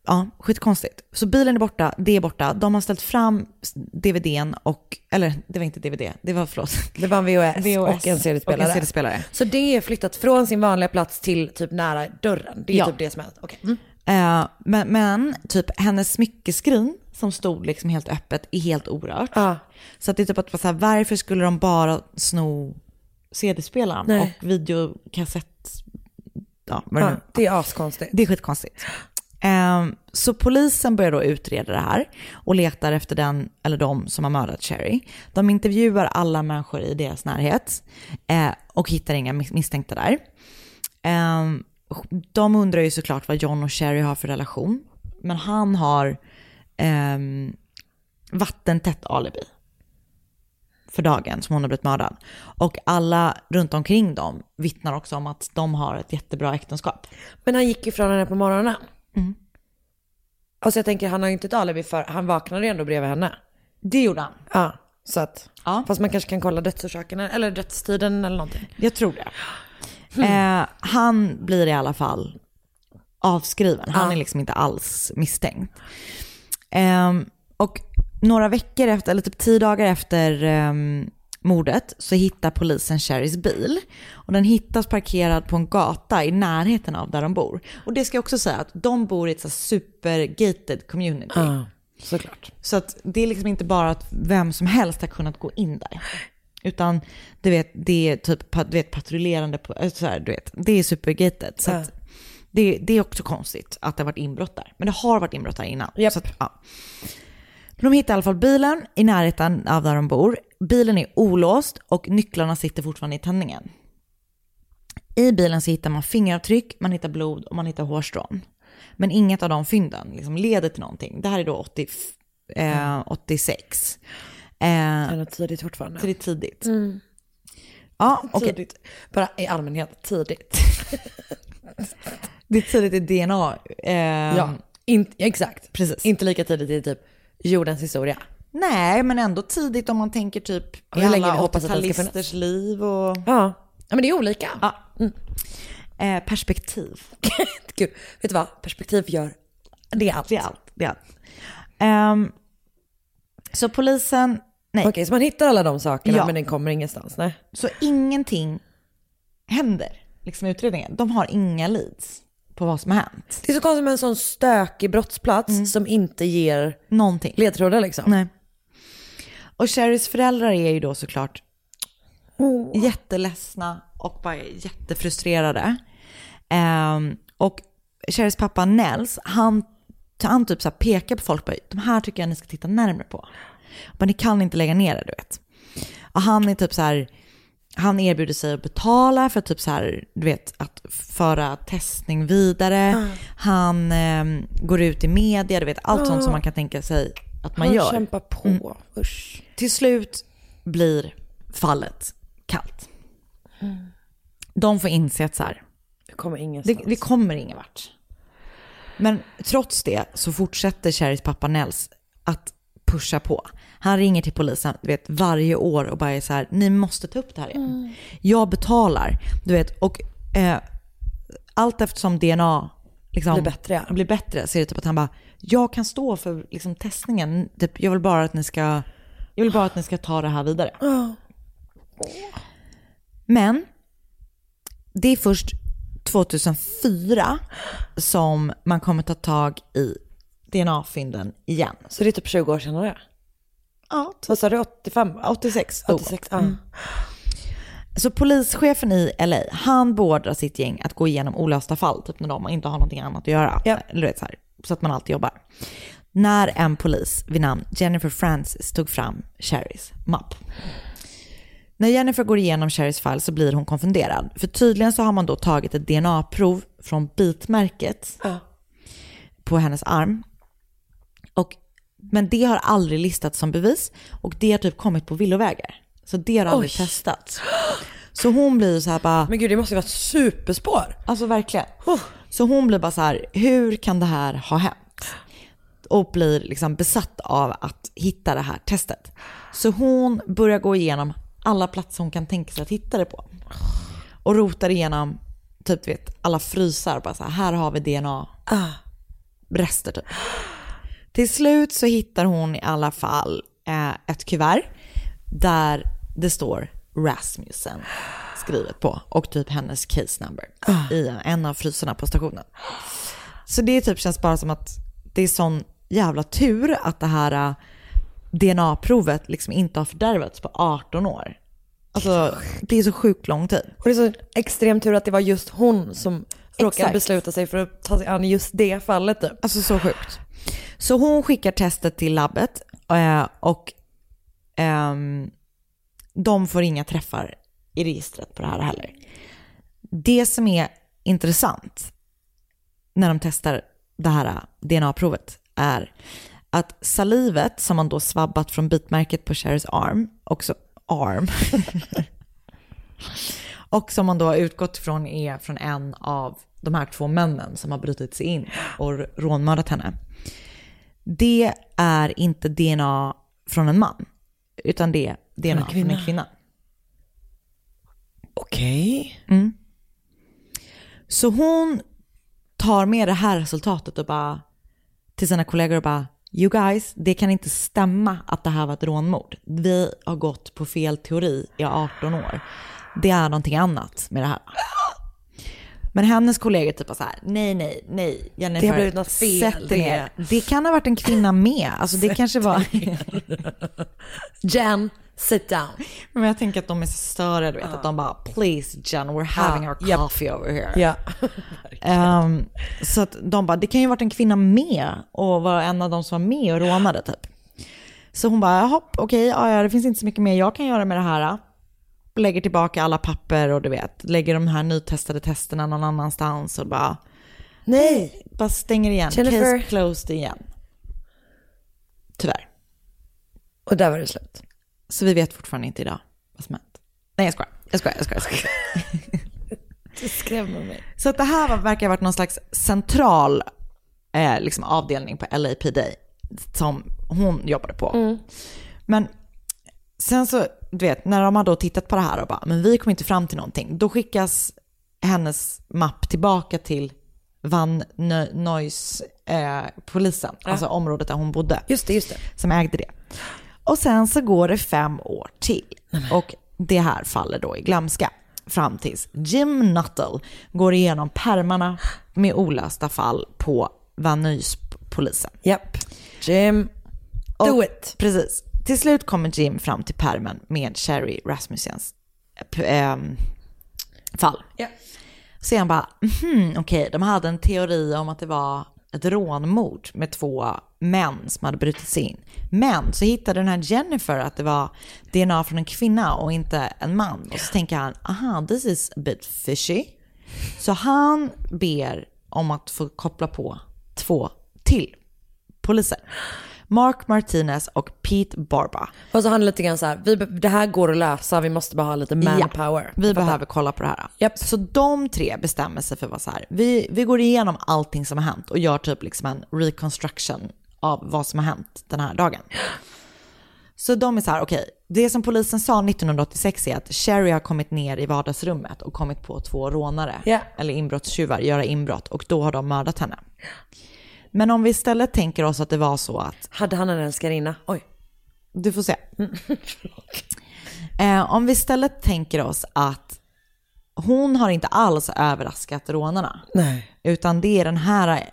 Ja, skitkonstigt. Så bilen är borta, det är borta. De har ställt fram DVDn och, eller det var inte DVD, det var förlåt. Det var en VHS, VHS och en CD-spelare. CD-spelare. Så det är flyttat från sin vanliga plats till typ nära dörren? Det är Ja. typ det som är... Okej. Mm. Eh, men, men typ hennes smyckeskrin som stod liksom helt öppet är helt orört. Så att det är typ att så här, varför skulle de bara sno CD-spelaren Nej. och videokassett, ja vad Ja, det är askonstigt. Det är skitkonstigt. Ehm, så polisen börjar då utreda det här och letar efter den eller de som har mördat Cherry. De intervjuar alla människor i deras närhet eh, och hittar inga mis- misstänkta där. Ehm, de undrar ju såklart vad John och Cherry har för relation. Men han har ehm, vattentätt alibi för dagen som hon har blivit mördad. Och alla runt omkring dem vittnar också om att de har ett jättebra äktenskap. Men han gick ifrån henne på morgonen? Mm. Alltså jag tänker, han har ju inte ett alibi för, han vaknade ju ändå bredvid henne. Det gjorde han. Ja, så att, fast man kanske kan kolla dödsorsaken eller dödstiden eller någonting. Jag tror det. Eh, han blir i alla fall avskriven. Han Ja. är liksom inte alls misstänkt. Ehm, och några veckor efter, eller typ tio dagar efter ehm, mordet så hittar polisen Sherrys bil. Och den hittas parkerad på en gata i närheten av där de bor. Och det ska jag också säga att de bor i ett super-gated community. Ja, såklart. Så att det är liksom inte bara att vem som helst har kunnat gå in där. Utan du vet, det är typ du vet, patrullerande, på, äh, så här, du vet, det är supergated. Så Ja. att det, det är också konstigt att det har varit inbrott där. Men det har varit inbrott där innan. Så att, ja. De hittar i alla fall bilen i närheten av där de bor. Bilen är olåst och nycklarna sitter fortfarande i tändningen. I bilen så hittar man fingeravtryck, man hittar blod och man hittar hårstrån. Men inget av de fynden liksom leder till någonting. Det här är då 80, eh, 86. Eh, Det är nog tidigt fortfarande. är tidigt. Mm. Ja, okej. Tidigt. Bara i allmänhet, tidigt. [laughs] Det är tidigt i DNA. Eh, ja, in, exakt. Precis. Inte lika tidigt i typ jordens historia. Nej, men ändå tidigt om man tänker typ i Hur länge alla hoppas att den ska 80-talisters liv och... Ja. ja, men det är olika. Ja. Eh, perspektiv. [laughs] Gud, vet du vad? Perspektiv gör Det är allt. Det är allt. Det är allt. Ehm, så polisen, nej. Okej, så man hittar alla de sakerna Ja. men den kommer ingenstans? Nej. Så ingenting händer liksom i utredningen. De har inga leads på vad som har hänt. Det är så konstigt med en sån stökig brottsplats som inte ger Någonting. ledtrådar liksom. Nej. Och Sherrys föräldrar är ju då såklart jätteledsna och bara jättefrustrerade. Ehm, och Sherrys pappa Nels, han, han typ så pekar på folk, bara, de här tycker jag ni ska titta närmare på. Men ni kan inte lägga ner det, du vet. Och han är typ så här, han erbjuder sig att betala för typ så här, du vet, att föra testning vidare. Han ehm, går ut i media, du vet, allt sånt som man kan tänka sig att man Han gör. kämpar på. Mm. Usch. Till slut blir fallet kallt. De får inse att så här, Det kommer ingenstans. det, det kommer ingen vart. Men trots det så fortsätter Cherrys pappa Nels att pusha på. Han ringer till polisen du vet, varje år och bara är så här, ni måste ta upp det här igen. Jag betalar, du vet, och eh, allt eftersom DNA liksom, Blir bättre, blir bättre så är det typ att han bara, jag kan stå för liksom, testningen, typ, jag vill bara att ni ska, jag vill bara att ni ska ta det här vidare. Men det är först 2004 som man kommer ta tag i DNA-fynden igen. Så det är typ 20 år sedan det? Ja. Vad sa du, 85? 86 dog 86, ja. Mm. Så polischefen i LA, han beordrar sitt gäng att gå igenom olösta fall, typ när de inte har någonting annat att göra. Eller du vet, så, här, så att man alltid jobbar. När en polis vid namn Jennifer Francis tog fram Cherrys mapp. När Jennifer går igenom Cherrys fall så blir hon konfunderad. För tydligen så har man då tagit ett DNA-prov från bitmärket på hennes arm. Men det har aldrig listats som bevis och det har typ kommit på villovägar. Så det har aldrig Oj. testats. Så hon blir så här bara... Men gud, det måste ju vara ett superspår. Alltså verkligen. Så hon blir bara så här, hur kan det här ha hänt? Och blir liksom besatt av att hitta det här testet. Så hon börjar gå igenom alla platser hon kan tänka sig att hitta det på. Och rotar igenom typ vet, alla frysar. Bara så här, här har vi DNA-rester typ. Till slut så hittar hon i alla fall eh, ett kuvert där det står Rasmussen skrivet på och typ hennes case number i en av frysarna på stationen. Så det typ känns bara som att det är sån jävla tur att det här äh, DNA-provet liksom inte har fördärvats på 18 år. Alltså det är så sjukt lång tid. Och det är så extremt tur att det var just hon som råkade besluta sig för att ta sig an just det fallet typ. Alltså så sjukt. Så hon skickar testet till labbet eh, och ehm, de får inga träffar i registret på det här heller. Det som är intressant när de testar det här eh, DNA-provet är att salivet som man då svabbat från bitmärket på Sherry's arm, också arm, [laughs] och som man då har utgått från är från en av de här två männen som har brutit sig in och rånmördat henne. Det är inte DNA från en man, utan det är DNA från en kvinna. Okej. Mm. Så hon tar med det här resultatet och bara till sina kollegor och bara You guys, det kan inte stämma att det här var ett rånmord. Vi har gått på fel teori i 18 år. Det är någonting annat med det här. Men hennes kollegor typ var så här, nej, nej, nej, Jennifer, Det har blivit något fel, det-. Det kan ha varit en kvinna med. Alltså det [laughs] kanske var... Jen, sit down. Men jag tänker att de är så större, du vet, att de bara please Jen, we're having Ja, our coffee over here. Ja. [laughs] Ehm, så att de bara, det kan ju ha varit en kvinna med och var en av de som var med och rånade typ. Så hon bara, jaha, okej, ja, ja, det finns inte så mycket mer jag kan göra med det här. Lägger tillbaka alla papper och du vet, lägger de här nytestade testerna någon annanstans och bara, Nej. bara stänger igen. Jennifer. Case closed igen. Tyvärr. Och där var det slut. Så vi vet fortfarande inte idag vad som hänt. Nej jag skojar, jag skojar, jag skojar. Jag skojar. [laughs] Du skrämmer mig. Så att det här var, verkar ha varit någon slags central eh, liksom avdelning på LAPD som hon jobbade på. Men sen så, du vet, när de har då tittat på det här och bara, men vi kom inte fram till någonting, då skickas hennes mapp tillbaka till Van Nuys eh, polisen, alltså området där hon bodde. Just det, just det. Som ägde det. Och sen så går det fem år till. Och det här faller då i glömska. Fram tills Jim Nuttall går igenom pärmarna med olösta fall på Van Nuys-polisen. Japp. Jim, do Och- it. Precis. Till slut kommer Jim fram till pärmen med Sherry Rasmussens ehm, fall. Ja. Så han bara, mhm, okej, de hade en teori om att det var ett rånmord med två män som hade brutit sig in. Men så hittade den här Jennifer att det var DNA från en kvinna och inte en man. Och så tänker han, aha, this is a bit fishy. Så han ber om att få koppla på två till poliser. Mark Martinez och Pete Barba. Och så han lite grann så här, vi, det här går att lösa, vi måste bara ha lite manpower. Vi behöver kolla på det här. Så de tre bestämmer sig för att vara så här. Vi, vi går igenom allting som har hänt och gör typ liksom en reconstruction av vad som har hänt den här dagen. Så de är så här, okej, det som polisen sa 1986 är att Sherry har kommit ner i vardagsrummet och kommit på två rånare, Ja. eller inbrottstjuvar, göra inbrott och då har de mördat henne. Men om vi istället tänker oss att det var så att... Hade han en älskarinna? Oj. Du får se. [laughs] Eh, om vi istället tänker oss att hon har inte alls överraskat rånarna. Nej. Utan det är den här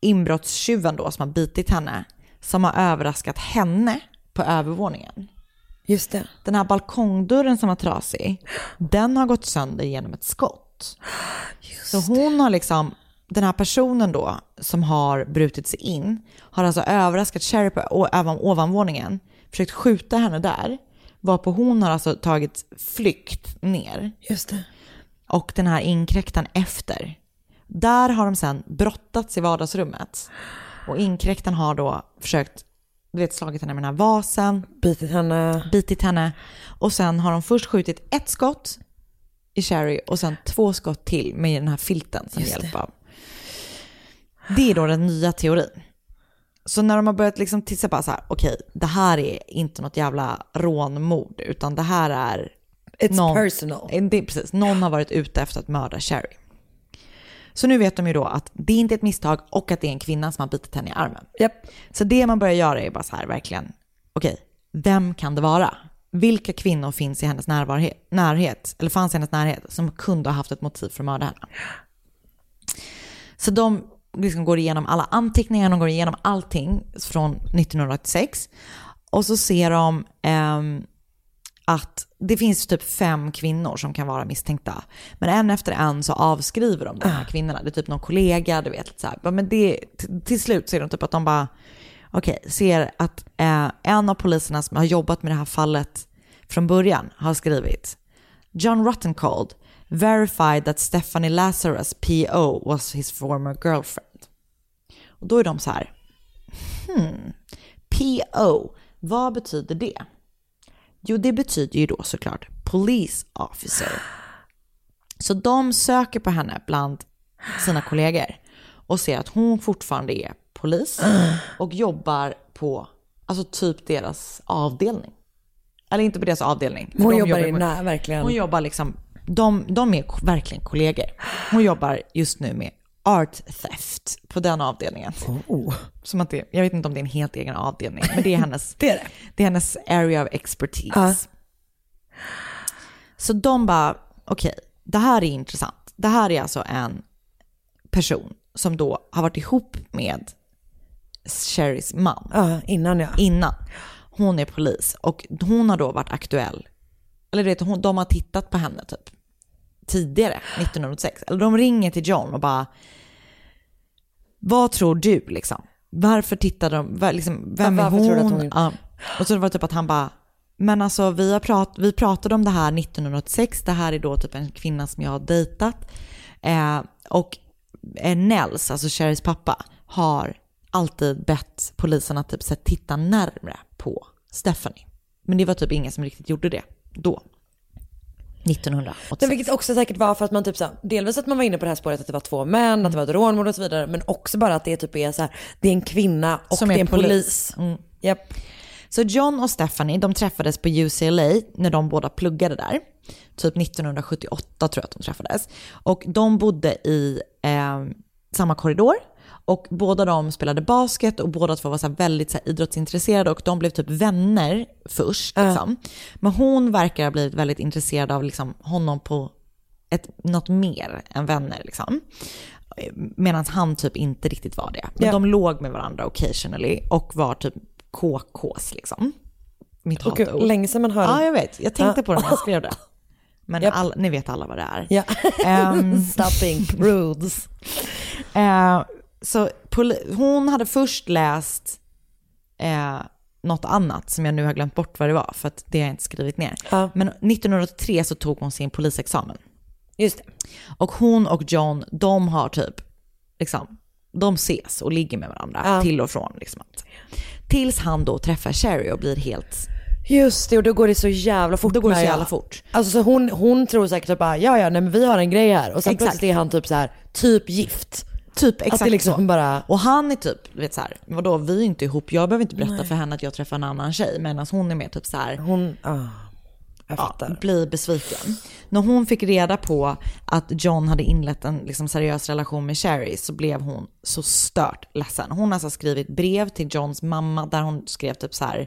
inbrottstjuven då som har bitit henne som har överraskat henne på övervåningen. Just det. Den här balkongdörren som var trasig, den har gått sönder genom ett skott. [gasps] Så hon har liksom, den här personen då som har brutit sig in, har alltså överraskat Sherry på ovanvåningen, försökt skjuta henne där, varpå hon har alltså tagit flykt ner. Just det. Och den här inkräktaren efter. Där har de sen brottats i vardagsrummet. Och inkräktaren har då försökt, du vet slagit henne med den här vasen. Bitit henne. Bitit henne. Och sen har de först skjutit ett skott i Sherry och sen två skott till med den här filten som Just hjälp av. Det är då den nya teorin. Så när de har börjat liksom titta bara så här, okej, det här är inte något jävla rånmord, utan det här är... It's personal. Eh, Det är precis, någon har varit ute efter att mörda Sherry. Så nu vet de ju då att det är inte ett misstag och att det är en kvinna som har bitit henne i armen. Japp. Så det man börjar göra är bara så här, verkligen, okej, vem kan det vara? Vilka kvinnor finns i hennes närhet, eller fanns i hennes närhet, som kunde ha haft ett motiv för att mörda henne? Så de liksom går igenom alla anteckningar, de går igenom allting från 1986. Och så ser de ehm, att det finns typ fem kvinnor som kan vara misstänkta. Men en efter en så avskriver de de här kvinnorna. Det är typ någon kollega, du vet. Så här. Men det, till slut så är de typ att de bara, okej, ser att eh, en av poliserna som har jobbat med det här fallet från början har skrivit John Rottencold verified that Stephanie Lazarus PO was his former girlfriend. Och då är de så här, hmm, PO, vad betyder det? Jo, det betyder ju då såklart police officer. Så de söker på henne bland sina kollegor och ser att hon fortfarande är polis och jobbar på, alltså typ deras avdelning. Eller inte på deras avdelning. Hon de jobbar i nä- verkligen. Hon jobbar liksom, de, de är verkligen kollegor. Hon jobbar just nu med art theft på den avdelningen. Oh. Som att det, jag vet inte om det är en helt egen avdelning, men det är hennes, [laughs] Det är det. det är hennes area of expertise. Ja. Så de bara, okej, det här är intressant. Det här är alltså en person som då har varit ihop med Sherrys man. Ja, innan ja. Innan. Hon är polis och hon har då varit aktuell. Eller du vet, hon, de har tittat på henne typ tidigare, 1986. Eller de ringer till John och bara, vad tror du liksom? Varför tittade de, var- liksom, vem Ja, är hon? hon- Ja. Och så var det typ att han bara, men alltså vi, har prat, vi pratade om det här 1986, det här är då typ en kvinna som jag har dejtat. Eh, och eh, Nels, alltså Sherrys pappa, har alltid bett polisen att typ så titta närmre på Stephanie. Men det var typ ingen som riktigt gjorde det då. 1986. Det vilket också säkert var för att man typ så här, delvis att man var inne på det här spåret att det var två män, att det var ett rånmord och så vidare. Men också bara att det typ är så här, det är en kvinna och Som det är en polis. polis. Mm. Japp. Så John och Stephanie, de träffades på UCLA när de båda pluggade där. Typ 1978 tror jag att de träffades. Och de bodde i, eh, samma korridor. Och båda de spelade basket och båda två var så väldigt så idrottsintresserade och de blev typ vänner först. Liksom. Men hon verkar ha blivit väldigt intresserad av liksom, honom på ett, något mer än vänner. Liksom. Medan han typ inte riktigt var det. Men Ja. de låg med varandra occasionally och var typ KKs liksom. Mitt gud, hatord. länge sedan man hör Ja, jag vet. Jag tänkte Ja. på det när jag skrev det. [laughs] Men Japp. all, ni vet alla vad det är. Ja. Ehm, [laughs] Stopping prudes. [laughs] Eh, så hon hade först läst eh, något annat som jag nu har glömt bort vad det var, för att det har jag inte skrivit ner. Men 1983 så tog hon sin polisexamen. Just det. Och hon och John, de har typ, liksom, de ses och ligger med varandra Ja. till och från. Liksom. Tills han då träffar Sherry och blir helt... Just det, och då går det så jävla fort. Då går det så ja. jävla fort. Alltså så hon, hon tror säkert typ bara, ja ja, nej men vi har en grej här. Och sen Exakt. plötsligt är han typ så här, typ gift. Typ Att exakt det liksom så. bara... Och han är typ, vet så här, vadå vi är inte ihop, jag behöver inte berätta Nej. för henne att jag träffar en annan tjej. Medan hon är mer typ så här, Hon, ah, jag ja, fattar. blir besviken. När hon fick reda på att John hade inlett en liksom, seriös relation med Sherry så blev hon så stört ledsen. Hon har alltså skrivit brev till Johns mamma där hon skrev typ så här,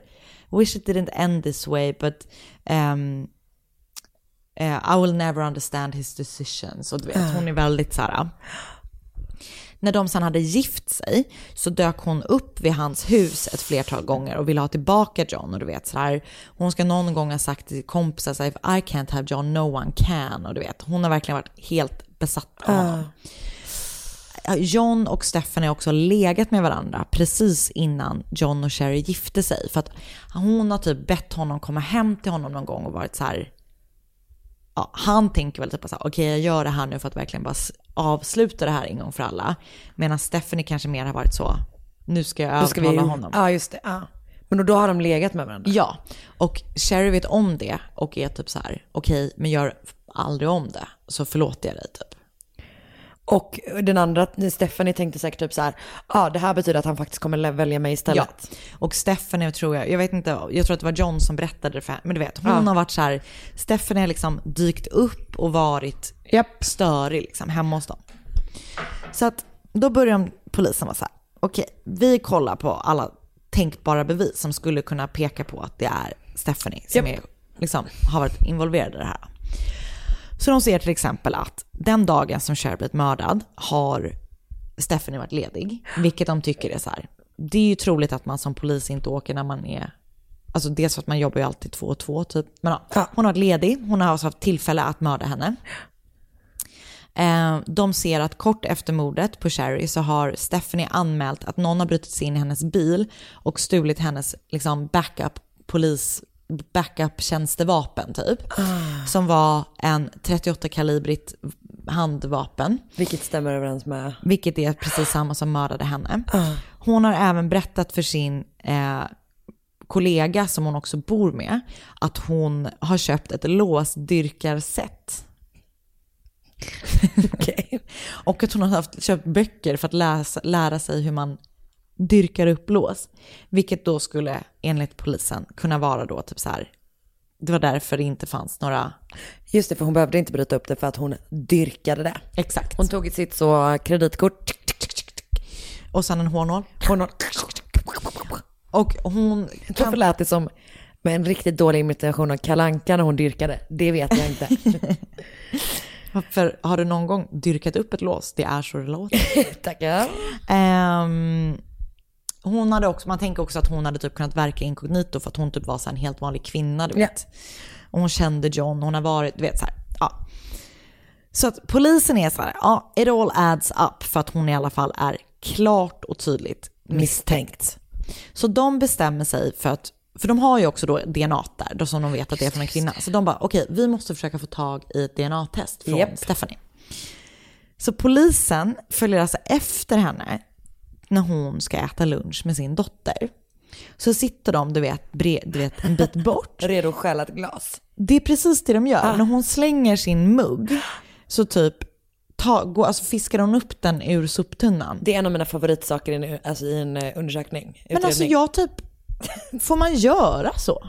wish it didn't end this way but um, eh, I will never understand his decisions. Och du vet, Ah. hon är väldigt så här, när de sen hade gift sig så dök hon upp vid hans hus ett flertal gånger och ville ha tillbaka John. Och du vet så här, hon ska någon gång ha sagt till kompisar så här, I can't have John, no one can. Och du vet, hon har verkligen varit helt besatt av honom. Ja, John och Stefan har också legat med varandra precis innan John och Sherry gifte sig. För att hon har typ bett honom komma hem till honom någon gång och varit så här, ja, han tänker väl typ så här, okej jag gör det här nu för att verkligen bara avsluta det här en gång för alla. Medan Stephanie kanske mer har varit så, nu ska jag Då ska vi, honom. Ja, just det. Ja. Men då, har de legat med varandra. Ja, och Sherry vet om det och är typ så här, okej men gör aldrig om det, så förlåter jag dig typ. Och den andra, Stephanie tänkte säkert typ så här, ja det här betyder att han faktiskt kommer välja mig istället. Ja. Och Stephanie tror jag, jag vet inte, jag tror att det var John som berättade det för henne, men du vet, hon Ja. har varit så här, Stephanie har liksom dykt upp och varit störig liksom hemma hos dem. Så att då börjar polisen vara så här, okej, vi kollar på alla tänkbara bevis som skulle kunna peka på att det är Stephanie som är, liksom, har varit involverad i det här. Så de ser till exempel att den dagen som Cher blivit mördad har Stephanie varit ledig, vilket de tycker är så här. Det är ju troligt att man som polis inte åker när man är, alltså dels för att man jobbar ju alltid två och två typ. Men ja, hon har varit ledig, hon har alltså haft tillfälle att mörda henne. Eh, De ser att kort efter mordet på Sherry så har Stephanie anmält att någon har brutit sig in i hennes bil och stulit hennes liksom, backup polis backup tjänstevapen typ. Som var en 38 kalibrigt handvapen. Vilket stämmer överens med... Vilket är precis samma som mördade henne. Ah. Hon har även berättat för sin eh, kollega som hon också bor med att hon har köpt ett låsdyrkarsätt. [laughs] Och att hon har haft, köpt böcker för att läsa, lära sig hur man dyrkar upp lås. Vilket då skulle enligt polisen kunna vara då typ så här. Det var därför det inte fanns några... Just det, för hon behövde inte bryta upp det för att hon dyrkade det. Exakt. Hon tog sitt så kreditkort. Och sen en hårnål. Hårnål. Och hon... Varför lät det som med en riktigt dålig imitation av Kalanka när hon dyrkade? Det vet jag inte. [laughs] För har du någon gång dyrkat upp ett lås? Det är så det låter. [laughs] Tackar. Ehm, hon hade också, man tänker också att hon hade typ kunnat verka inkognito för att hon typ var så en helt vanlig kvinna, du vet. Och hon kände John, hon har varit, du vet så här, ja. Så att polisen är så här, ja, it all adds up för att hon i alla fall är klart och tydligt misstänkt. Så de bestämmer sig för att, för de har ju också då DNA där, då som de vet att det är från en kvinna. Så de bara, okej, vi måste försöka få tag i ett DNA-test från Japp. Stephanie. Så polisen följer alltså efter henne när hon ska äta lunch med sin dotter. Så sitter de, du vet, bre, du vet en bit bort. [laughs] Redo att stjäla ett glas. Det är precis det de gör. Ah. När hon slänger sin mugg så typ ta, gå, alltså fiskar hon upp den ur soptunnan. Det är en av mina favoritsaker i en, alltså i en eh, undersökning. Men alltså utredning. jag typ, får man göra så?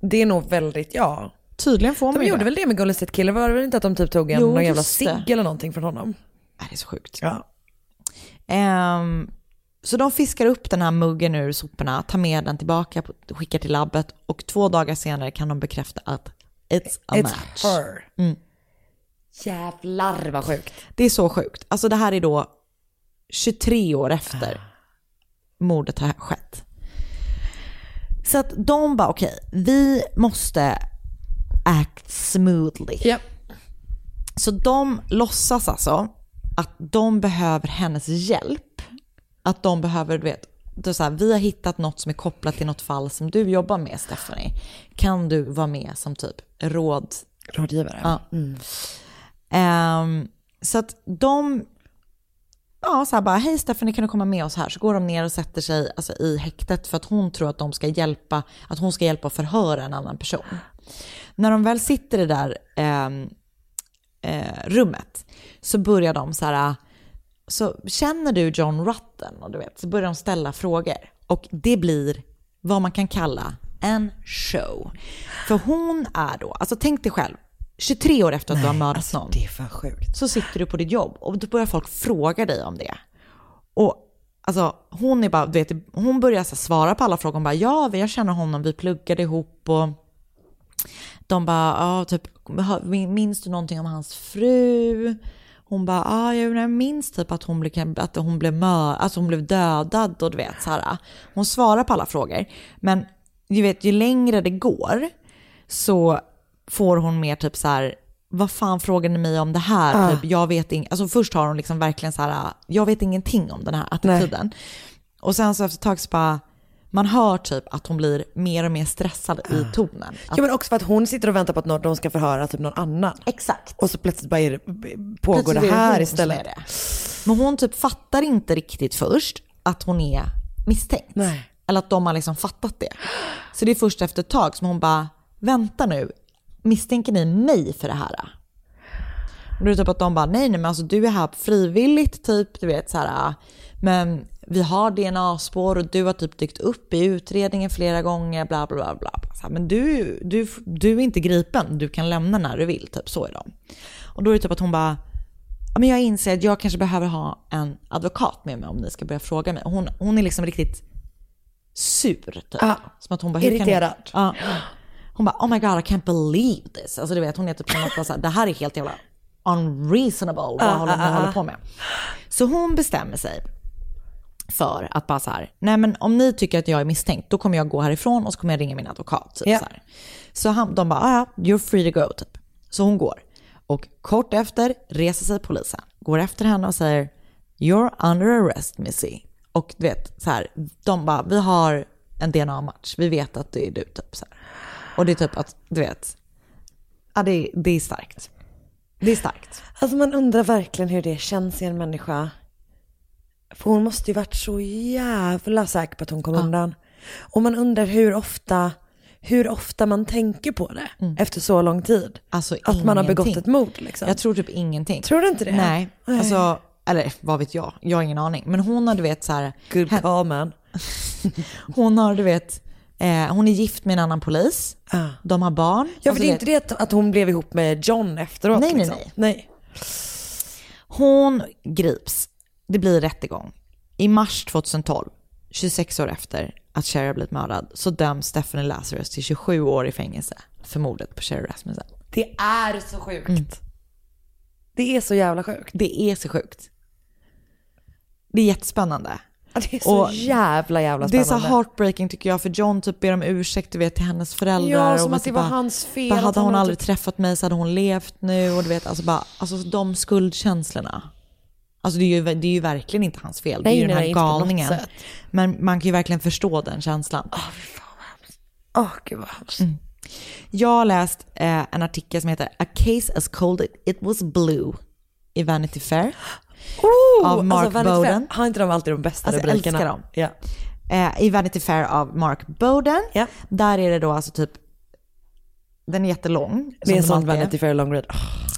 Det är nog väldigt, ja. Tydligen får man De gjorde det. väl det med Golden State Killer? Var det väl inte att de typ tog en Jo, någon jävla cigg eller någonting från honom? Det är så sjukt. Ja. Ehm, så de fiskar upp den här muggen ur soporna, tar med den tillbaka, skickar till labbet och två dagar senare kan de bekräfta att it's a It's match. her. Mm. Jävlar vad sjukt. Det är så sjukt. Alltså det här är då 23 år efter mordet har skett. Så att de bara, okej, vi måste act smoothly. Så de låtsas alltså att de behöver hennes hjälp. Att de behöver, du vet, är så här, vi har hittat något som är kopplat till något fall som du jobbar med, Stephanie. Kan du vara med som typ råd... Rådgivare. Ja. Ehm, så att de, ja så här bara, hej Stephanie kan du komma med oss här? Så går de ner och sätter sig alltså, i häktet för att hon tror att de ska hjälpa, att hon ska hjälpa att förhöra en annan person. När de väl sitter i det där eh, rummet så börjar de så här, så känner du John Rutten? Och du vet, så börjar de ställa frågor. Och det blir vad man kan kalla en show. För hon är då, alltså tänk dig själv, 23 år efter att du har mördat någon. Det är fan sjukt. Så sitter du på ditt jobb och då börjar folk fråga dig om det. Och alltså hon är bara, du vet, hon börjar så svara på alla frågor. Hon bara, ja, jag känner honom, vi pluggade ihop och de bara, ja, typ, minns du någonting om hans fru? Hon bara, ah, jag minns typ att hon blev, att hon blev, mör, alltså hon blev dödad och du vet så här. Hon svarar på alla frågor. Men du vet, ju längre det går så får hon mer typ så här, vad fan frågar ni mig om det här? Ah. Typ, jag vet ing- alltså först har hon liksom verkligen så här, jag vet ingenting om den här attityden. Och sen så efter ett tag så bara, man hör typ att hon blir mer och mer stressad i tonen. Att, Ja men också för att hon sitter och väntar på att de ska förhöra typ någon annan. Exakt. Och så plötsligt bara det, pågår Plötsligt det är här istället. det. Men hon typ fattar inte riktigt först att hon är misstänkt. Nej. Eller att de har liksom fattat det. Så det är först efter ett tag som hon bara, vänta nu, misstänker ni mig för det här? Och då är det typ att de bara, nej nej men alltså du är här frivilligt typ, du vet så här, men vi har DNA-spår och du har typ dykt upp i utredningen flera gånger, bla bla bla. bla. Så här, men du, du, du är inte gripen, du kan lämna när du vill, typ så är de. Och då är det typ att hon bara, ja, men jag inser att jag kanske behöver ha en advokat med mig om ni ska börja fråga mig. Hon, hon är liksom riktigt sur. Typ. Ah, Som att hon bara, hur kan irriterad. Ja. Hon bara, oh my god I can't believe this. Alltså du vet, hon är typ som att bara så här, det här är helt jävla unreasonable. Vad Ah, håller ah, ah. håller på med? Så hon bestämmer sig för att bara så här, nej men om ni tycker att jag är misstänkt, då kommer jag gå härifrån och så kommer jag ringa min advokat. Typ, Ja. så här. så han, de bara, ah, you're free to go, typ. Så hon går. Och kort efter reser sig polisen, går efter henne och säger, you're under arrest Missy. Och du vet, så här, de bara, vi har en DNA-match, vi vet att det är du, typ så här. Och det är typ att, du vet, ja det, är- det är starkt. Det är starkt. Alltså man undrar verkligen hur det känns i en människa. För hon måste ju varit så jävla säker på att hon kom undan. Och man undrar hur ofta, hur ofta man tänker på det efter så lång tid. Mm. Alltså att man har begått ingenting. ett mord liksom. Jag tror typ ingenting. Tror du inte det? Nej, Nej. alltså, eller vad vet jag, jag har ingen aning. Men hon har du vet så här. Good call man. [laughs] hon har du vet, eh, hon är gift med en annan polis. De har barn. Ja Alltså, för det är inte det att, hon blev ihop med John efteråt Nej, nej, liksom. nej. nej. Hon grips. Det blir rättegång. I mars 2012, 26 år efter att Cherry har blivit mördad, så döms Stephanie Lazarus till 27 år i fängelse för mordet på Cherry Rasmussen. Det är så sjukt. Mm. Det är så jävla sjukt. Det är så sjukt. Det är jättespännande. Det är så Och jävla jävla Det är spännande. så heartbreaking tycker jag, för John typ ber om ursäkt du vet, till hennes föräldrar. Ja, som och att det så var bara- hans fel, Bara, hade hon aldrig typ- träffat mig så hade hon levt nu. Och du vet, alltså, bara, alltså de skuldkänslorna. Alltså det är, ju, det är ju verkligen inte hans fel. det är Nej, ju nej, den här nej, galningen. Men man kan ju verkligen förstå den känslan. Åh gud vad hemskt. Mm. Jag har läst eh, en artikel som heter A case as cold it was blue i Vanity Fair. Oh, av Mark Vanity Fair, Bowden. Har inte de alltid de bästa Alltså, jag rubrikerna? älskar dem. Ja. Eh, I Vanity Fair av Mark Bowden. Där är det då alltså typ, den är jättelång. Det är en sån. Vanity Fair long read.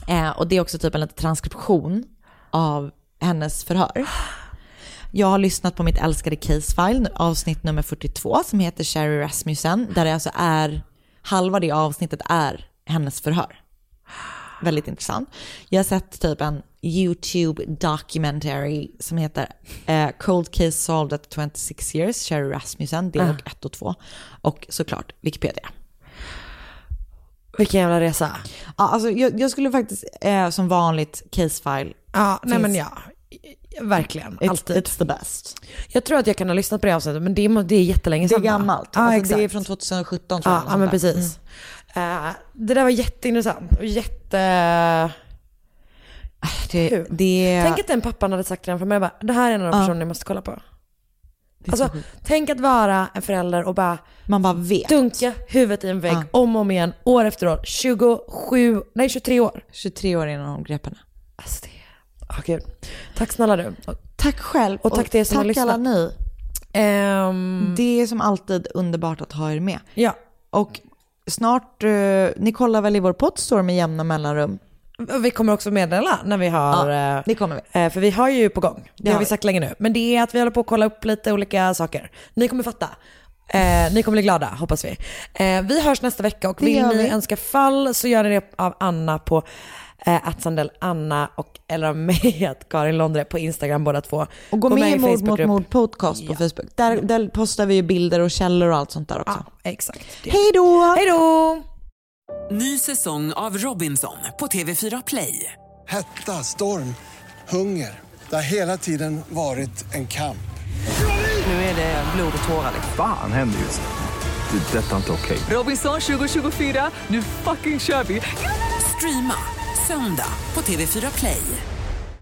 Eh, och det är också typ en liten transkription av hennes förhör. Jag har lyssnat på mitt älskade Case-file, avsnitt nummer 42, som heter Sherry Rasmussen, där det alltså är, halva det avsnittet är hennes förhör. Väldigt intressant. Jag har sett typ en YouTube documentary som heter eh, Cold Case Solved at 26 Years, Sherry Rasmussen, del Ah. 1 och 2. Och såklart Wikipedia. Vilken jävla resa. Ja, alltså, jag, jag skulle faktiskt eh, som vanligt casefile. Ja, nej men ja. Verkligen, It's, alltid. it's the best. Jag tror att jag kan ha lyssnat på det avsnittet, men det är, det är jättelänge Det är sedan. gammalt. Ja, alltså, det är från 2017 tror jag. Ja, men precis. Eh, det där var jätteintressant och jätte... Det, det... Tänk att den pappan hade sagt redan från början, bara, det här är en av de Ja. personerna jag måste kolla på. Alltså, tänk att vara en förälder och bara, Man bara vet. dunka huvudet i en vägg Ja. om och om igen, år efter år. 27, nej 23 år. 23 år innan de grep henne. Alltså det... Åh gud. Tack snälla du. Och, Tack själv. och tack till er som har tack lyssnat. alla ni. Ehm, Det är som alltid underbart att ha er med. Ja. Och snart, eh, ni kollar väl i vår poddstore med jämna mellanrum? Vi kommer också meddela när vi har... Ja, eh, det kommer vi. eh, För vi har ju på gång. Det Det har har vi sagt länge nu. Men det är att vi håller på att kolla upp lite olika saker. Ni kommer fatta. Eh, ni kommer bli glada, hoppas vi. Eh, vi hörs nästa vecka och Det vill ni vi. önska fall så gör ni det av Anna på eh, att Sandell Anna och eller av mig [laughs] att Karin Londre på Instagram båda två. Och gå med i Mord mot mord podcast på Facebook. Där, där postar vi ju bilder och källor och allt sånt där också. Ja, exakt. Hej då! Hej då! Ny säsong av Robinson på TV4 Play. Hetta, storm, hunger. Det har hela tiden varit en kamp. Nu är det blod och tårar. Fan händer just nu. Det. är Detta är inte okej. Robinson 2024, nu fucking kör vi! Streama söndag på TV4 Play.